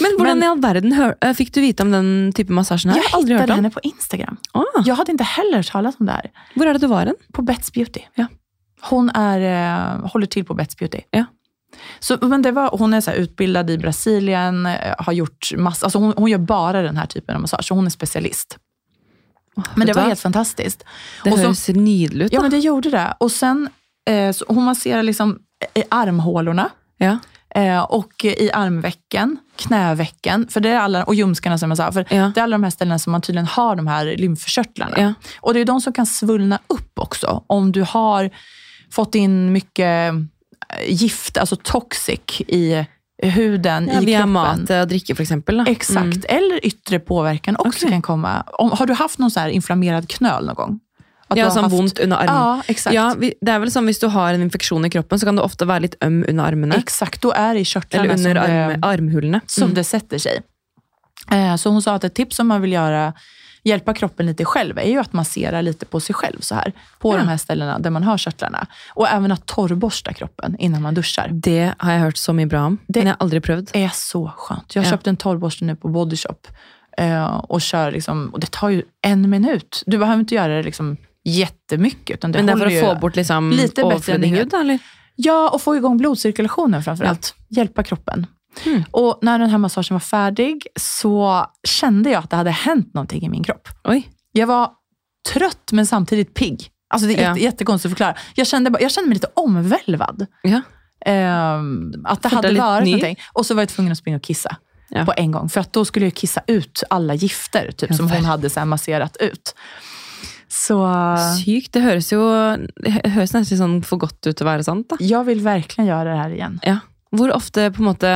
Men hvordan i all verden hør, fick du vite om den typen massasjen? Jag aldrig hittade henne på Instagram. Ah. Jag hade inte heller hört om det här. Hvor er det du var den? På Bets Beauty. Ja. Hon är, eh, håller till på Bets Beauty. Ja. Så, men det var, hon är så utbildad i Brasilien, eh, har gjort massa, alltså hon, hon gör bara den här typen av massage, så hon är specialist. Men det var helt fantastiskt. Det hörs nydelig ut. Ja, men det gjorde det. Och sen, eh, hon masserar liksom i armhålorna. Ja. Eh, och i armvecken, knävecken, för det är alla, och ljumskarna som jag sa. För Ja. Det är alla de här ställena som man tydligen har de här lymfkörtlarna. Ja. Och det är de som kan svullna upp också. Om du har fått in mycket eh, gift, alltså toxic i huden, Ja, i via kroppen. mat og drikke, for eksempel. Exakt, Mm. eller yttre påverkan också okay. kan komma. Om, har du haft någon så här inflammerad knöl någon gång? Att Ja, sånn haft- vondt under armen. Ja, exakt. Ja, det er vel sånn Hvis du har en infeksjon i kroppen, så kan du ofte være litt øm under armene. Exakt, du er det i Eller under som, arm, armhulene. som Mm. det setter seg. Eh, så hun sa at et tips som man vil göra, hjälpa kroppen lite själv är ju att massera lite på sig själv så här. På Ja. de här ställena där man har körtlarna. Och även att torrborsta kroppen innan man duschar. Det har jeg hørt så mycket bra om, Det- men jeg har aldri prøvd. Det är så skönt. Jag har Ja. köpt en torrborste nu på Bodyshop. Eh, och kör liksom, och det tar ju en minut. Du behöver inte göra det liksom jättemycket. Utan det Men det er for att få bort liksom, Lite bättre hud? Eller? Ja, och få igång blodcirkulationen framförallt. Hjälpa kroppen. Mm. Och när den här massagen var färdig så kände jag att det hade hänt någonting i min kropp. Oi. Jag var trött men samtidigt pigg. Alltså det är Ja. jätte, jättekonstigt att förklara. Jag kände, jag kände mig lite omvälvad. Ja. Ehm, att det Følte hade varit ny? någonting. Och så var jag tvungen att springa och kissa Ja. på en gång. För att då skulle jag kissa ut alla gifter typ, som hon hadde hade så masserat ut. Så Sykt. Det høres jo det høres nesten sånn for godt ut til å være sant. da. jag vill verkligen göra det här igen. Ja. Hvor ofte på en måte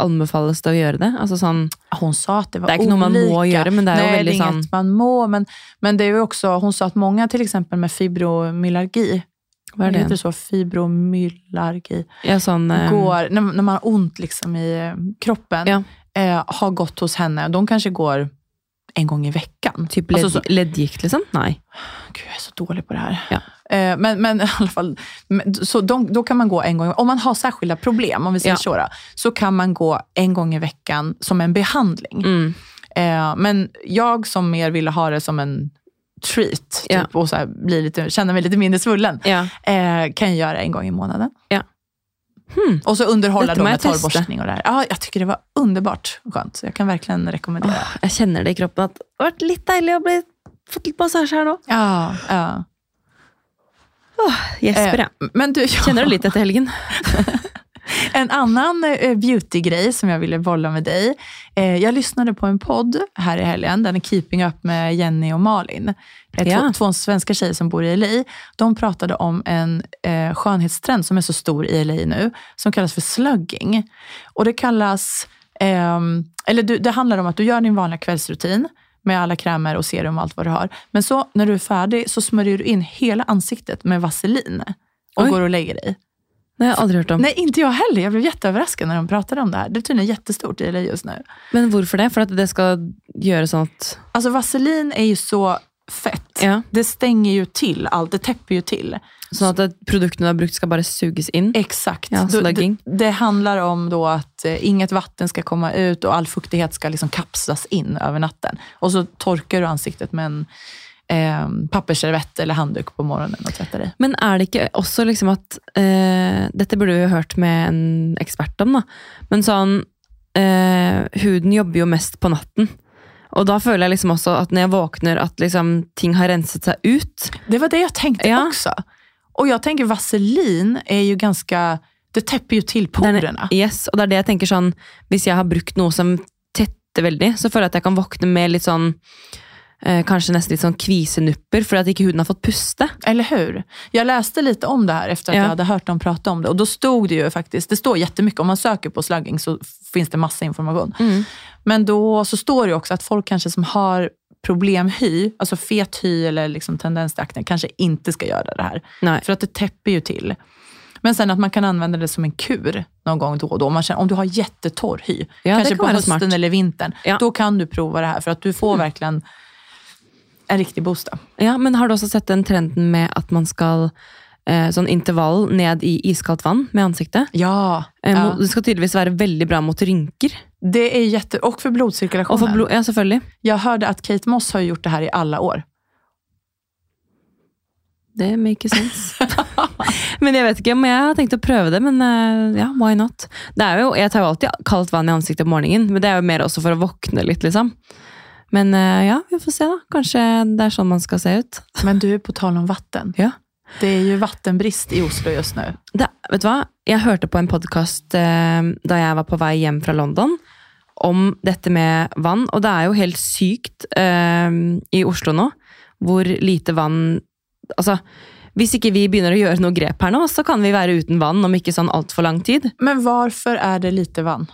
anbefales det å gjøre det? Altså sånn, hun sa at det var Det er ikke noe man må gjøre, men det är ju Nej, väldigt det er sån- inget man må. Men, men det er jo også, Hun sa at mange til eksempel med fibromyalgi, Hva er det? heter det så? Fibromyalgi, Ja, sånn eh, går, når, når, man har vondt liksom i eh, kroppen, Ja. eh, har gått hos henne. De kanskje går en gang i veckan. Typ ledd, altså, så- leddgikt, liksom? Nei. Gud, jeg er så dårlig på det her. Ja. Eh, men, men [LAUGHS] i alla fall, så de, då kan man gå en gång, om man har särskilda problem, om vi säger Ja. så, så kan man gå en gång i veckan som en behandling. Mm. Eh, men jag som mer ville ha det som en treat typ, Ja. och så här, bli lite, känna mig lite mindre svullen, Ja. eh, kan jag göra en gång i månaden. Ja. Hmm. Och så underhålla dem med jag torrborstning och det här. Ja, jag tycker det var underbart skönt. Så jag kan verkligen rekommendera. Oh, jeg kjenner det i kroppen at det har vært litt deilig å bli fått litt massage her nå. Ja, ja. Jesper, Eh, ja. Men du, [LAUGHS] Kjenner du litt etter helgen? [LAUGHS] En annen eh, beautygrej som jag ville bolla med dig. Jeg jag lyssnade på en podd här i helgen, den är Keeping Up med Jenny och Malin. Eh, Ja. två, svenske svenska tjejer som bor i LA. De pratade om en eh, skönhetstrend som är så stor i LA nu, som kallas för slugging. Och det kallas, eh, eller du, det handlar om att du gör din vanliga kvällsrutin med alla krämer och serum och allt vad du har. Men så när du är färdig så smörjer du in hela ansiktet med vaselin och Oj. går och lägger dig. Har jeg aldri hørt om. Nej, inte jag heller. Jag blev jätteöverraskad när de pratade om det här. Det är tydligen jättestort i LA just nu. Men hvorfor det? For at det skal gjøre sånn at Alltså vaselin är ju så fett. Ja. Det stänger ju till allt, det täpper ju till. Sånn at produktene du har brukt, skal bare suges inn? Exakt. Ja, Det, det handlar om då att eh, inget vatten ska komma ut och all fuktighet ska liksom kapslas in över natten. Och så torkar du ansiktet med en eh, pappersservett eller handduk på morgonen og tvättar det. Men er det ikke også liksom at eh, Dette burde vi jo hørt med en ekspert om, da. Men sånn eh, Huden jobber jo mest på natten. Og da føler jeg liksom også at når jeg våkner, at liksom ting har renset seg ut. Det var det jeg tenkte Ja. också. Och jag tänker vaselin är ju ganska, det täpper ju till er- porerna. Yes, og det er det jeg tenker sånn Hvis jeg har brukt noe som tätter veldig, så føler jeg at jeg kan våkne med litt sånn eh, Kanskje nesten litt sånn kvisenupper, fordi at ikke huden har fått puste. Eller hur? Jag läste lite om det här efter att Ja. jag hade hört dem prata om det. Och då stod det ju faktiskt, det står jättemycket, om man söker på slagging, så finns det massa information. Men då så står det jo också att folk kanske som har problemhy, alltså fet hy eller liksom tendens till akne, kanske inte ska göra det här. Nej. För att det täpper ju till. Men sen att man kan använda det som en kur någon gång då och då. Om, man känner, om du har jättetorr hy, Ja, kanske kan på hösten smart. eller vintern, Ja. då kan du prova det här. För att du får verkligen en riktig boost. Ja, men har du også sett den trenden med at man skal eh, sånn intervall ned i iskaldt vann med ansiktet? Ja, Eh, ja. Det skal tydeligvis være veldig bra mot rynker. Det är jätte... Och för Og Och for blod, ja, selvfølgelig. Jag hörde att Kate Moss har gjort det här i alla år. Det makes sense. [LAUGHS] men jeg vet ikke om jeg har tenkt å prøve det, men eh, ja, why not? Det er jo, jeg tar jo alltid kaldt vann i ansiktet om morgenen, men det er jo mer også for å våkne litt, liksom. Men eh, ja, vi får se da. Kanskje det er sånn man skal se ut. Men du, på tal om vatten. Ja. Det är ju vattenbrist i Oslo just nu. Det, vet du hva? Jeg hørte på en podkast eh, da jeg var på vei hjem fra London, om dette med vann. Og det er jo helt sykt eh, i Oslo nå, hvor lite vann Altså, hvis ikke vi begynner å gjøre noe grep her nå, så kan vi være uten vann om ikke sånn altfor lang tid. Men hvorfor er det lite vann?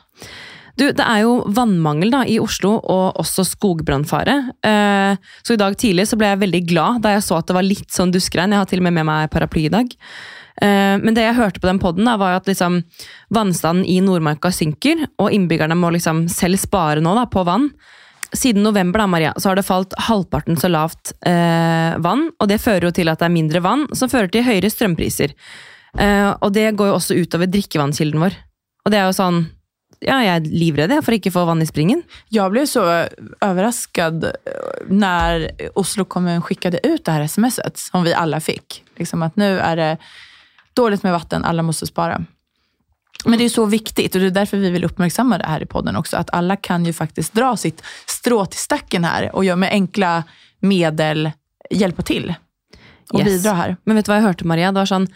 Du, det er jo vannmangel da, i Oslo, og også skogbrannfare. Eh, så i dag tidlig så ble jeg veldig glad da jeg så at det var litt sånn duskregn. Jeg har til og med med meg paraply i dag. Eh, men det jeg hørte på den podden da, var at liksom, vannstanden i Nordmarka synker, og innbyggerne må liksom selv spare nå da, på vann. Siden november da, Maria, så har det falt halvparten så lavt eh, vann, og det fører jo til at det er mindre vann, som fører til høyere strømpriser. Eh, og det går jo også utover drikkevannskilden vår. Og det er jo sånn Ja, jeg er livredd for ikke å få vann i springen. Jeg ble så overrasket når Oslo kommun sendte ut det här smset som vi alle fikk. Liksom at nå er det dårlig med vatten, alle må spara. Men det er så viktig, og det er derfor vi vil oppmerksomme det her i podden også, at alle kan jo faktisk dra sitt strå til stacken og gjøre med enkla medel hjelpe til og Yes. bidra her. Men vet du hva jeg hørte, Maria? Det var sånn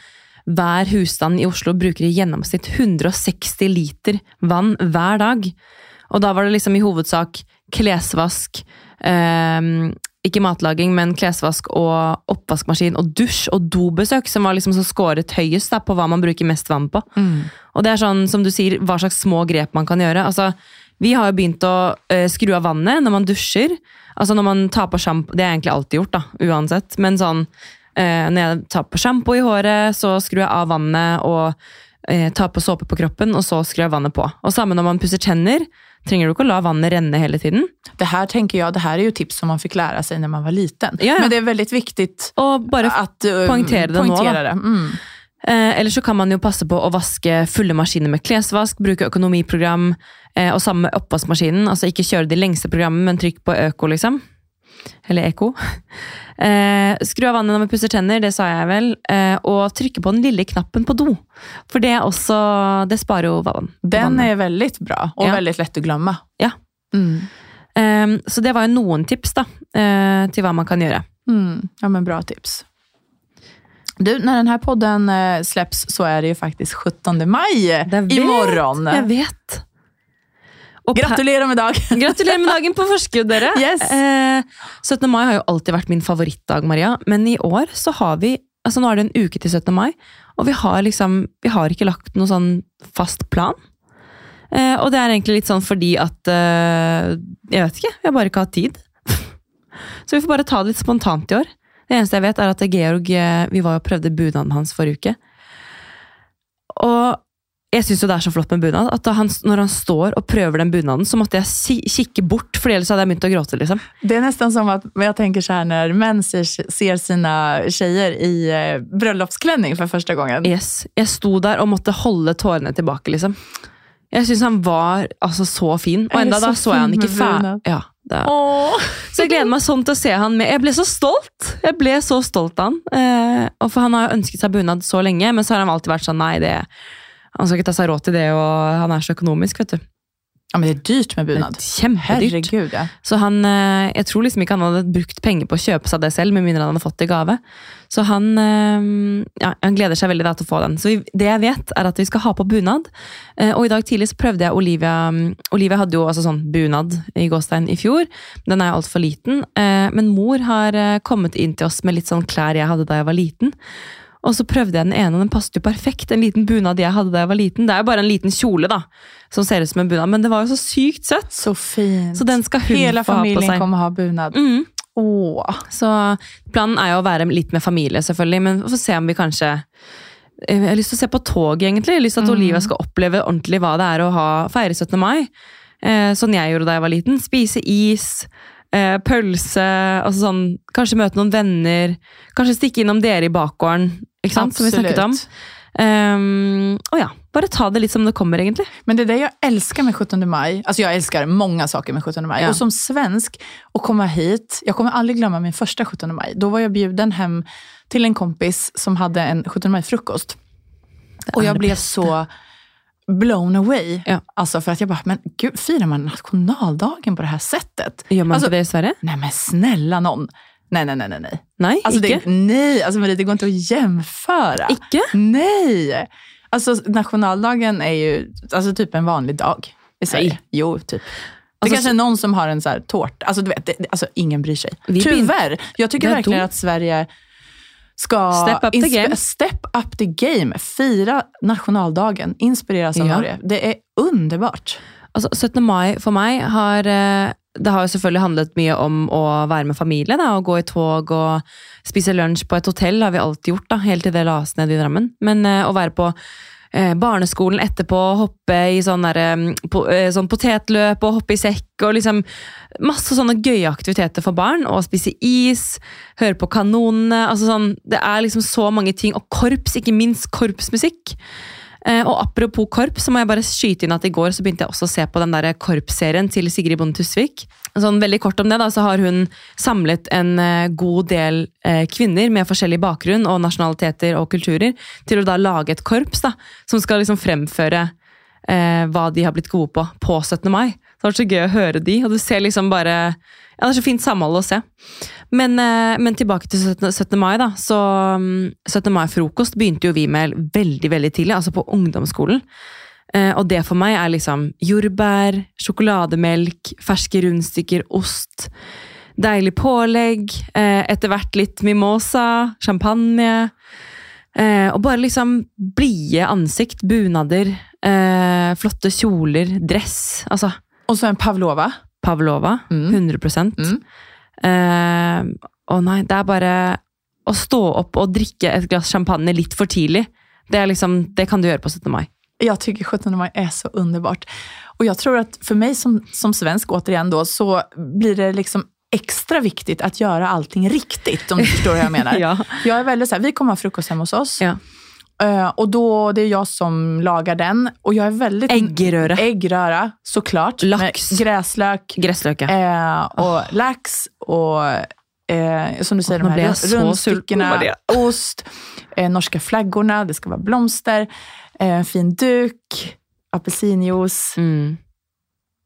hver husstand i Oslo bruker i gjennomsnitt 160 liter vann hver dag. Og da var det liksom i hovedsak klesvask, eh, ikke matlaging, men klesvask og oppvaskmaskin og dusj og dobesøk som var liksom så skåret høyest da, på hva man bruker mest vann på. Og det er sånn, som du sier, hva slags små grep man kan gjøre. Altså, vi har jo begynt å eh, skru av vannet når man dusjer. Altså når man tar på sjampo Det er egentlig alltid gjort, da, uansett. Men sånn, når jeg tar på shampoo i håret, så skrur jeg av vannet og eh, tar på såpe på kroppen, og så skrur jeg vannet på. Og samme når man pusser tenner. Trenger du ikke å la vannet renne hele tiden. Det her tenker jeg, det her er jo tips som man fikk lære seg når man var liten. Ja, ja. Men det er veldig viktig Og bare at, uh, poengtere det nå, da. det. Mm. Eh, eller så kan man jo passe på å vaske fulle maskiner med klesvask, bruke økonomiprogram, eh, og samme med oppvaskmaskinen. Altså ikke kjøre de lengste programmene, men trykk på øko, liksom. Eller eko. Eh, skru av vannet når vi pusser tenner, det sa jeg vel. Eh, og trykke på den lille knappen på do. For det er også Det sparer jo vann. Den er veldig bra og Ja. veldig lett å glemme. Ja. Mm. Eh, så det var jo noen tips da, eh, til hva man kan gjøre. Mm. Ja, men bra tips. Du, när den här podden eh, släpps så är det ju faktiskt 17 maj vet, imorgon. Jeg vet. Gratulerer med dagen! [LAUGHS] Gratulerer med dagen på forskudd, dere! Yes. Eh, 17. mai har jo alltid vært min favorittdag, Maria. Men i år så har vi altså Nå er det en uke til 17. mai, og vi har liksom Vi har ikke lagt noen sånn fast plan. Eh, og det er egentlig litt sånn fordi at eh, Jeg vet ikke. Vi har bare ikke hatt tid. [LAUGHS] så vi får bare ta det litt spontant i år. Det eneste jeg vet, er at Georg eh, Vi var jo prøvde bunaden hans forrige uke. Og jeg syns det er så flott med bunad, at han, når han står og prøver den bunaden, så måtte jeg si, kikke bort, for ellers hadde jeg begynt å gråte. liksom. Det er nesten som at jeg tenker så når män ser, ser sina tjejer i eh, bryllupskledning for første gangen. Yes. Jeg sto der og måtte holde tårene tilbake, liksom. Jeg syns han var altså så fin, og enda så da så jeg han ikke ferdig. Ja, så jeg gleder meg sånn til å se han med. Jeg ble så stolt! Jeg ble så stolt av han. Eh, og for han har jo ønsket seg bunad så lenge, men så har han alltid vært sånn nei, det han skal ikke ta seg råd til det, og han er så økonomisk, vet du. Ja, men det er dyrt med bunad. Kjempedyrt. Herregud, ja. Så han, eh, jeg tror liksom ikke han hadde brukt penger på å kjøpe seg det selv, med mindre han hadde fått det i gave. Så han, eh, ja, han gleder seg veldig da til å få den. Så vi, det jeg vet, er at vi skal ha på bunad. Eh, Og i dag tidlig så prøvde jeg Olivia mm, Olivia hadde jo altså sånn bunad i gåstein i fjor. Den er altfor liten. Men mor har kommet inn til oss med litt sånn klær jeg hadde da jeg var liten. Og så prøvde jeg den ene, og den passet jo perfekt. En liten bunad jeg hadde da jeg var liten. Det er jo bare en liten kjole, da, som ser ut som en bunad, men det var jo så sykt søtt. Så fint. Så den skal hun Hele få ha på familjen seg. kommer ha bunad. Mm. Åh. Så planen er jo å være litt med familie, selvfølgelig, men vi får se om vi kanskje Eh, Jeg har lyst til å se på tog, egentlig. Jeg har lyst til at Olivia skal oppleve ordentlig hva det er å ha, feire 17. mai. Eh, sånn jeg gjorde da jeg var liten. Spise is, eh, pølse, altså sånn, kanskje møte noen venner. Kanskje stikke innom dere i bakgården, ikke sant? som vi snakket om. Um, og ja, bare ta det litt som det kommer, egentlig. Men det är det jag älskar med 17 maj. Alltså jag älskar många saker med 17 maj. Ja. Och som svensk, att komma hit. Jag kommer aldrig glömma min första 17 maj. Då var jag bjuden hem till en kompis som hade en 17 maj-frukost. Och jeg jag blev så blown away. Ja. Alltså för att jag bara, men gud, firar man nationaldagen på det här sättet? Gjør man Altså- ikke det i Sverige? Nej men snälla någon. Nej, nej, nej, nej. nej. Alltså det, nej, alltså Marie, det går inte att jämföra. Ikke? Nej! Alltså nationaldagen är ju alltså, typ en vanlig dag i Sverige. Nej. Jo, typ. Det Alltså, kanske är någon som har en så här tårta. Alltså, du vet, det, alltså, ingen bryr sig. Tyvärr. Jag tycker verkligen att Sverige ska Step up the game. step up the game. Fira nationaldagen. Inspireras av Ja. Norge. Det är underbart. Alltså, 17. mai for meg har eh, Det har jo selvfølgelig handlet mye om å være med familie. Da, og gå i tog og spise lunsj på et hotell har vi alltid gjort, da, helt til det las ned i Drammen. Men eh, å være på eh, barneskolen etterpå, hoppe i sånn, der, eh, po, eh, sånn potetløp og hoppe i sekk og liksom Masse sånne gøye aktiviteter for barn. Og spise is, høre på kanonene. altså sånn, Det er liksom så mange ting. Og korps, ikke minst korpsmusikk. Eh, og apropos korps, så må jeg bare skyte inn at i går så begynte jeg også å se på den der korpsserien til Sigrid Bonde Tusvik. Sånn veldig kort om det, da, så har hun samlet en eh, god del eh, kvinner med forskjellig bakgrunn og nasjonaliteter og kulturer til å da lage et korps da, som skal liksom fremføre eh, hva de har blitt gode på på 17. mai. Det har vært så gøy å høre de, og du ser liksom bare ja, Det er så fint samhold å se. Men, eh, men tilbake til 17. 17. mai, da. Så mm, 17. mai-frokost begynte jo vi med veldig veldig tidlig, altså på ungdomsskolen. Eh, og det for meg er liksom jordbær, sjokolademelk, ferske rundstykker, ost. Deilig pålegg, eh, etter hvert litt mimosa, champagne. Og bare liksom blide ansikt, bunader, flotte kjoler, dress. Altså Och så en pavlova. Pavlova. Mm. 100 Mm. Eh, Å nei, det er bare å stå opp og drikke et glass champagne litt for tidlig. Det, er liksom, det kan du gjøre på 17. mai. Jag tycker 17 maj är så underbart. Och jag tror att för mig som, som svensk, återigen då, så blir det liksom extra viktigt att göra allting riktigt, om du förstår hva jeg mener. [LAUGHS] Ja. Jag är väldigt så här, vi kommer ha frukost hjemme hos oss. Ja. Eh, och då, det är jag som lagar den. Och jag är väldigt... Äggröra. Äggröra, såklart. Lax. Med gräslök Gressløk, ja. eh, och lax och uh, som du säger, oh, de här så rundstyckena, ost, eh, norska flaggorna, det ska vara blomster, eh, en fin duk, apelsinjuice. Mm.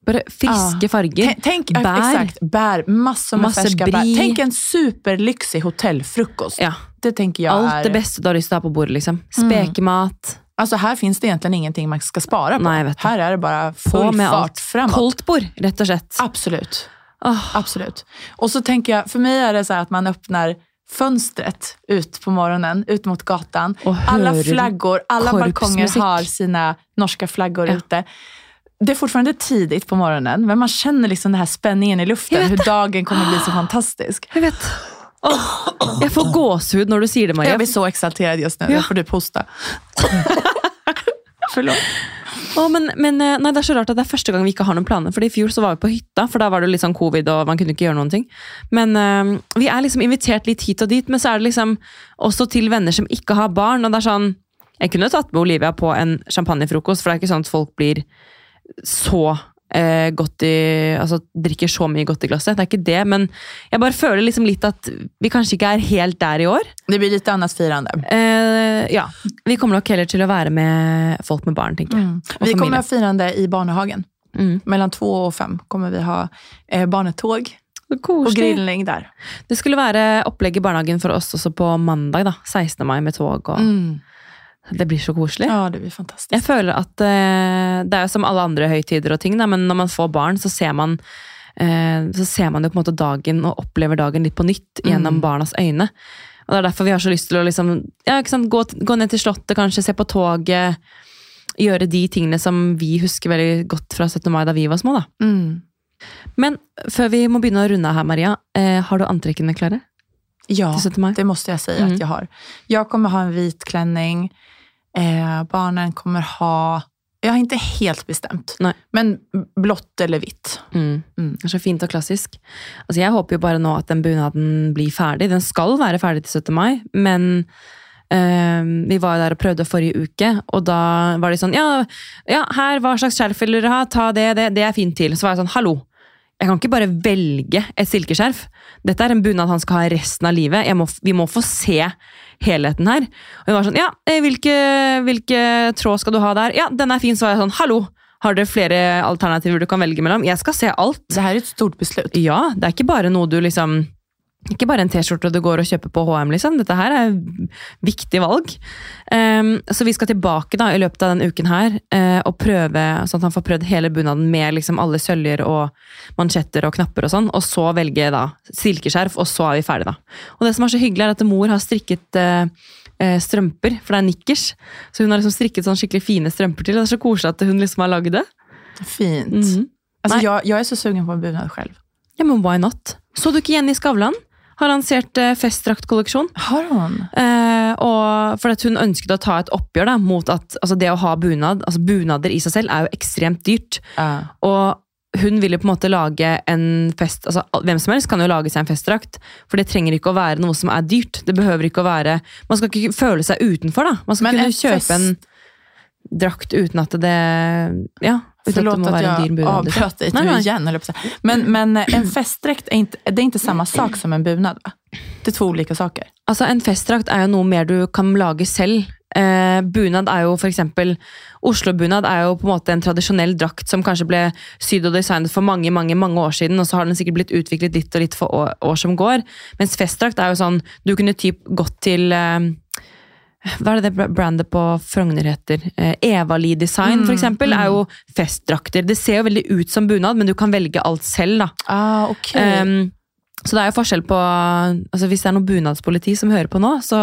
Bare friske farger. Tenk, tenk, bær. Exakt, bær. Masse, Masse färska brie. bär. Tänk en superlyxig hotellfrukost. Ja. Det tenker jeg Alt er... det beste du har lyst til å ha på bordet. liksom. Spekemat. Alltså her fins det egentlig ingenting man skal spara på. Nei, jag vet det. bare är det bara full fart framåt. Koldtbord, rett og slett. Absolut. Oh. Absolutt. Og så tenker jeg, for meg er det sånn at man åpner fönstret ut på morgonen, ut mot gatan. Alla flaggor, alla balkonger har sina norska flaggor Ja. ute. Det är fortfarande tidigt på morgonen, men man känner liksom den här spänningen i luften, hur dagen kommer bli så [GASPS] fantastisk. jeg vet. Oh, jeg får gåsehud når du sier det, Maria. Jag blir så exalterad just nu, Ja. ja. får du hosta. [LAUGHS] Förlåt. Å, men, men eh, nei, det er så rart at det er første gang vi ikke har noen planer. For i fjor så var vi på hytta, for da var det litt sånn covid, og man kunne ikke gjøre noen ting. Men uh, vi er liksom invitert litt hit og dit, men så er det liksom også til venner som ikke har barn. Og det er sånn Jeg kunne tatt med Olivia på en champagnefrokost, for det er ikke sånn at folk blir så eh, godt i Altså drikker så mye godt i glasset. Det er ikke det, men jeg bare føler liksom litt at vi kanskje ikke er helt der i år. Det blir litt annet firande. Eh, ja. Vi kommer nok heller til å være med folk med barn, tenker jeg. Mm. Vi kommer å ha firande i Barnehagen. Mm. Mellom to og fem kommer vi ha eh, barnetåg og grillning där. Det skulle være opplegg i barnehagen for oss også på mandag, da, 16. mai, med tog. og Mm. Det blir så koselig. Ja, det blir fantastisk. Jeg føler at eh, det er jo som alle andre høytider og ting, da, men når man får barn, så ser man eh, så ser man jo på en måte dagen og opplever dagen litt på nytt gjennom Mm. barnas øyne. Og Det er derfor vi har så lyst til å liksom, ja, gå, gå ned til Slottet, kanskje se på toget. Gjøre de tingene som vi husker veldig godt fra 17. mai da vi var små. da. Mm. Men før vi må begynne å runde her, Maria, eh, har du antrekkene klare Ja, til 17. mai? det måste jag säga Mm. att jag har. Jag kommer ha en vit klänning. Eh, barnen kommer ha... Jag har inte helt bestämt. Nej. Men blått eller vitt. Mm. Mm. Det er så fint og klassisk. Altså, jeg håper jo bare nå at den bunaden blir ferdig. Den skal være ferdig til 17. mai, men eh, vi var der og prøvde forrige uke, og da var de sånn Ja, ja her, hva slags skjerf vil dere ha? Ta det, det, det er fint til. Så var jeg sånn, hallo. Jeg kan ikke bare velge et silkeskjerf. Dette er en bunad han skal ha resten av livet. Må, vi må få se helheten her. Og hun var sånn, ja, eh, hvilke, hvilke tråd skal du ha der? Ja, den er fin. Så var jeg sånn, hallo. Har dere flere alternativer du kan velge mellom? Jeg skal se alt. Det her er et stort beslut. Ja, det er ikke bare noe du liksom ikke bare en T-skjorte du går og kjøper på HM, liksom. Dette her er viktig valg. Um, så vi skal tilbake da, i løpet av denne uken her uh, og prøve, sånn at han får prøvd hele bunaden med liksom alle søljer og mansjetter og knapper og sånn, og så velge da silkeskjerf, og så er vi ferdige, da. Og det som er så hyggelig, er at mor har strikket uh, strømper, for det er nikkers. Så hun har liksom strikket sånn skikkelig fine strømper til, og det er så koselig at hun liksom har lagd det. Fint. Mm. Alltså, jeg, jeg er så sugen på en bunad selv. Ja, men why not? Så du ikke Jenny Skavlan? Har lansert eh, festdraktkolleksjon. Har hun? Eh, og for at hun ønsket å ta et oppgjør da, mot at altså det å ha bunad altså Bunader i seg selv er jo ekstremt dyrt. Uh. Og hun ville på en måte lage en fest altså Hvem som helst kan jo lage seg en festdrakt, for det trenger ikke å være noe som er dyrt. Det behøver ikke å være Man skal ikke føle seg utenfor, da. Man skal Men kunne kjøpe fest... en drakt uten at det Ja. Förlåt att jag avbröt dig nu igen. Men, men en festdräkt är inte, det är inte samma sak som en bunad? va? Det er to ulike saker. Altså, En festdrakt er jo noe mer du kan lage selv. Eh, bunad er jo eksempel, Oslo-bunad er jo på en måte en tradisjonell drakt som kanskje ble sydd og designet for mange mange, mange år siden, og så har den sikkert blitt utviklet litt og litt for år, år som går. Mens festdrakt er jo sånn Du kunne typ gått til eh, hva er det det brandet på Frogner heter? Eh, Evali Design, mm, eksempel, mm. er jo festdrakter. Det ser jo veldig ut som bunad, men du kan velge alt selv, da. Ah, okay. Um, så det er jo forskjell på altså Hvis det er noe bunadspoliti som hører på nå, så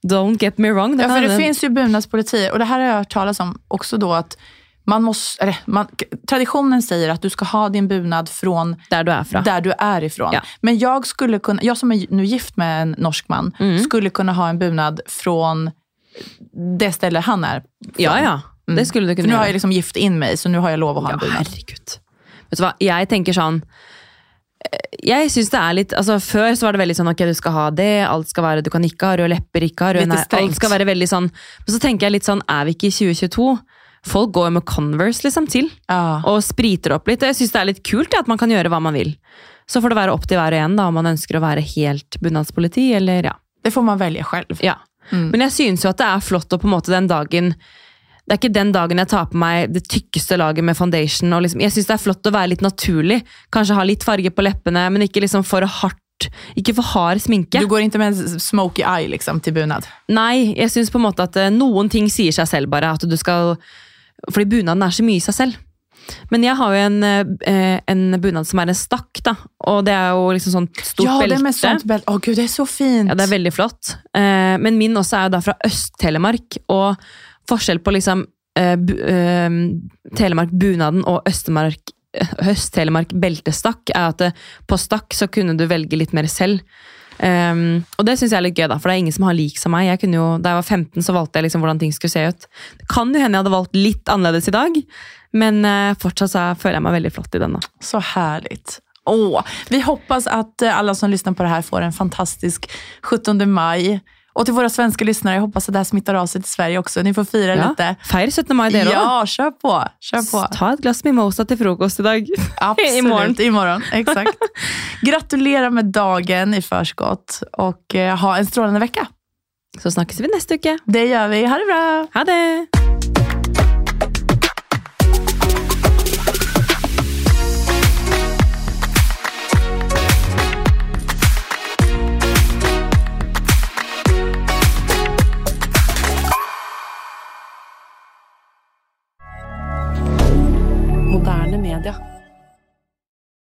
don't get me wrong. ja, for det, det finnes jo bunadspoliti, og det her har jeg hørt tales om også da at man måste, eller, man, traditionen säger att du ska ha din bunad från där du är, från. Där du är ifrån. Ja. Men jag, skulle kunna, jag som är nu gift med en norsk man mm. skulle kunna ha en bunad från det stället han är från. Ja, ja. Mm. Det skulle du kunna För nu har jag liksom gift in mig, så nu har jag lov å ha ja, en bunad. Herregud. Vet du hva, jeg tenker sånn eh, jeg synes det er litt, altså Før så var det veldig sånn ok, du skal ha det, alt skal være, du kan ikke ha røde lepper, ikke ha røde nei, Alt skal være veldig sånn Men så tenker jeg litt sånn, er vi ikke i 2022? Folk går med Converse liksom til, ja. og spriter opp litt. Jeg syns det er litt kult at man kan gjøre hva man vil. Så får det være opp til hver og en da, om man ønsker å være helt bunadspoliti, eller ja. Det får man velge selv. Ja. Mm. Men jeg synes jo at det er flott å på en måte den dagen det er ikke den dagen jeg tar på meg det tykkeste laget med foundation. Liksom, jeg syns det er flott å være litt naturlig. Kanskje ha litt farge på leppene, men ikke liksom for hardt ikke for hard sminke. Du går ikke med smoky eye liksom, til bunad? Nei, jeg syns på en måte at eh, noen ting sier seg selv, bare. At du skal fordi bunaden er så mye i seg selv. Men jeg har jo en, eh, en bunad som er en stakk, da. Og det er jo liksom sånn stort ja, belte. Ja, det med sånt belte. Å gud, det er så fint! Ja, det er veldig flott. Eh, men min også er jo da fra Øst-Telemark, og forskjell på liksom eh, Telemark-bunaden og Øst-Telemark beltestakk er at på stakk så kunne du velge litt mer selv. Um, og det syns jeg er litt gøy, da, for det er ingen som har lik som meg. Jeg jo, da jeg var 15, så valgte jeg liksom hvordan ting skulle se ut. Det kan jo hende jeg hadde valgt litt annerledes i dag, men uh, fortsatt så føler jeg meg veldig flott i den. da. Så herlig. Åh, vi hoppas at alle som lyssnar på det her får en fantastisk 17 mai. Och till våra svenska lyssnare, jag hoppas att det här smittar av sig till Sverige också. Ni får fira ja, lite. Fira 17 maj det då. Ja, kör på. Kör på. Ta ett glas mimosa till frukost idag. [LAUGHS] Absolut, imorgon. imorgon. Exakt. [LAUGHS] Gratulerar med dagen i förskott och eh, ha en strålande vecka. Så snakkes vi neste uke. Det gjør vi. Ha det bra. Ha det.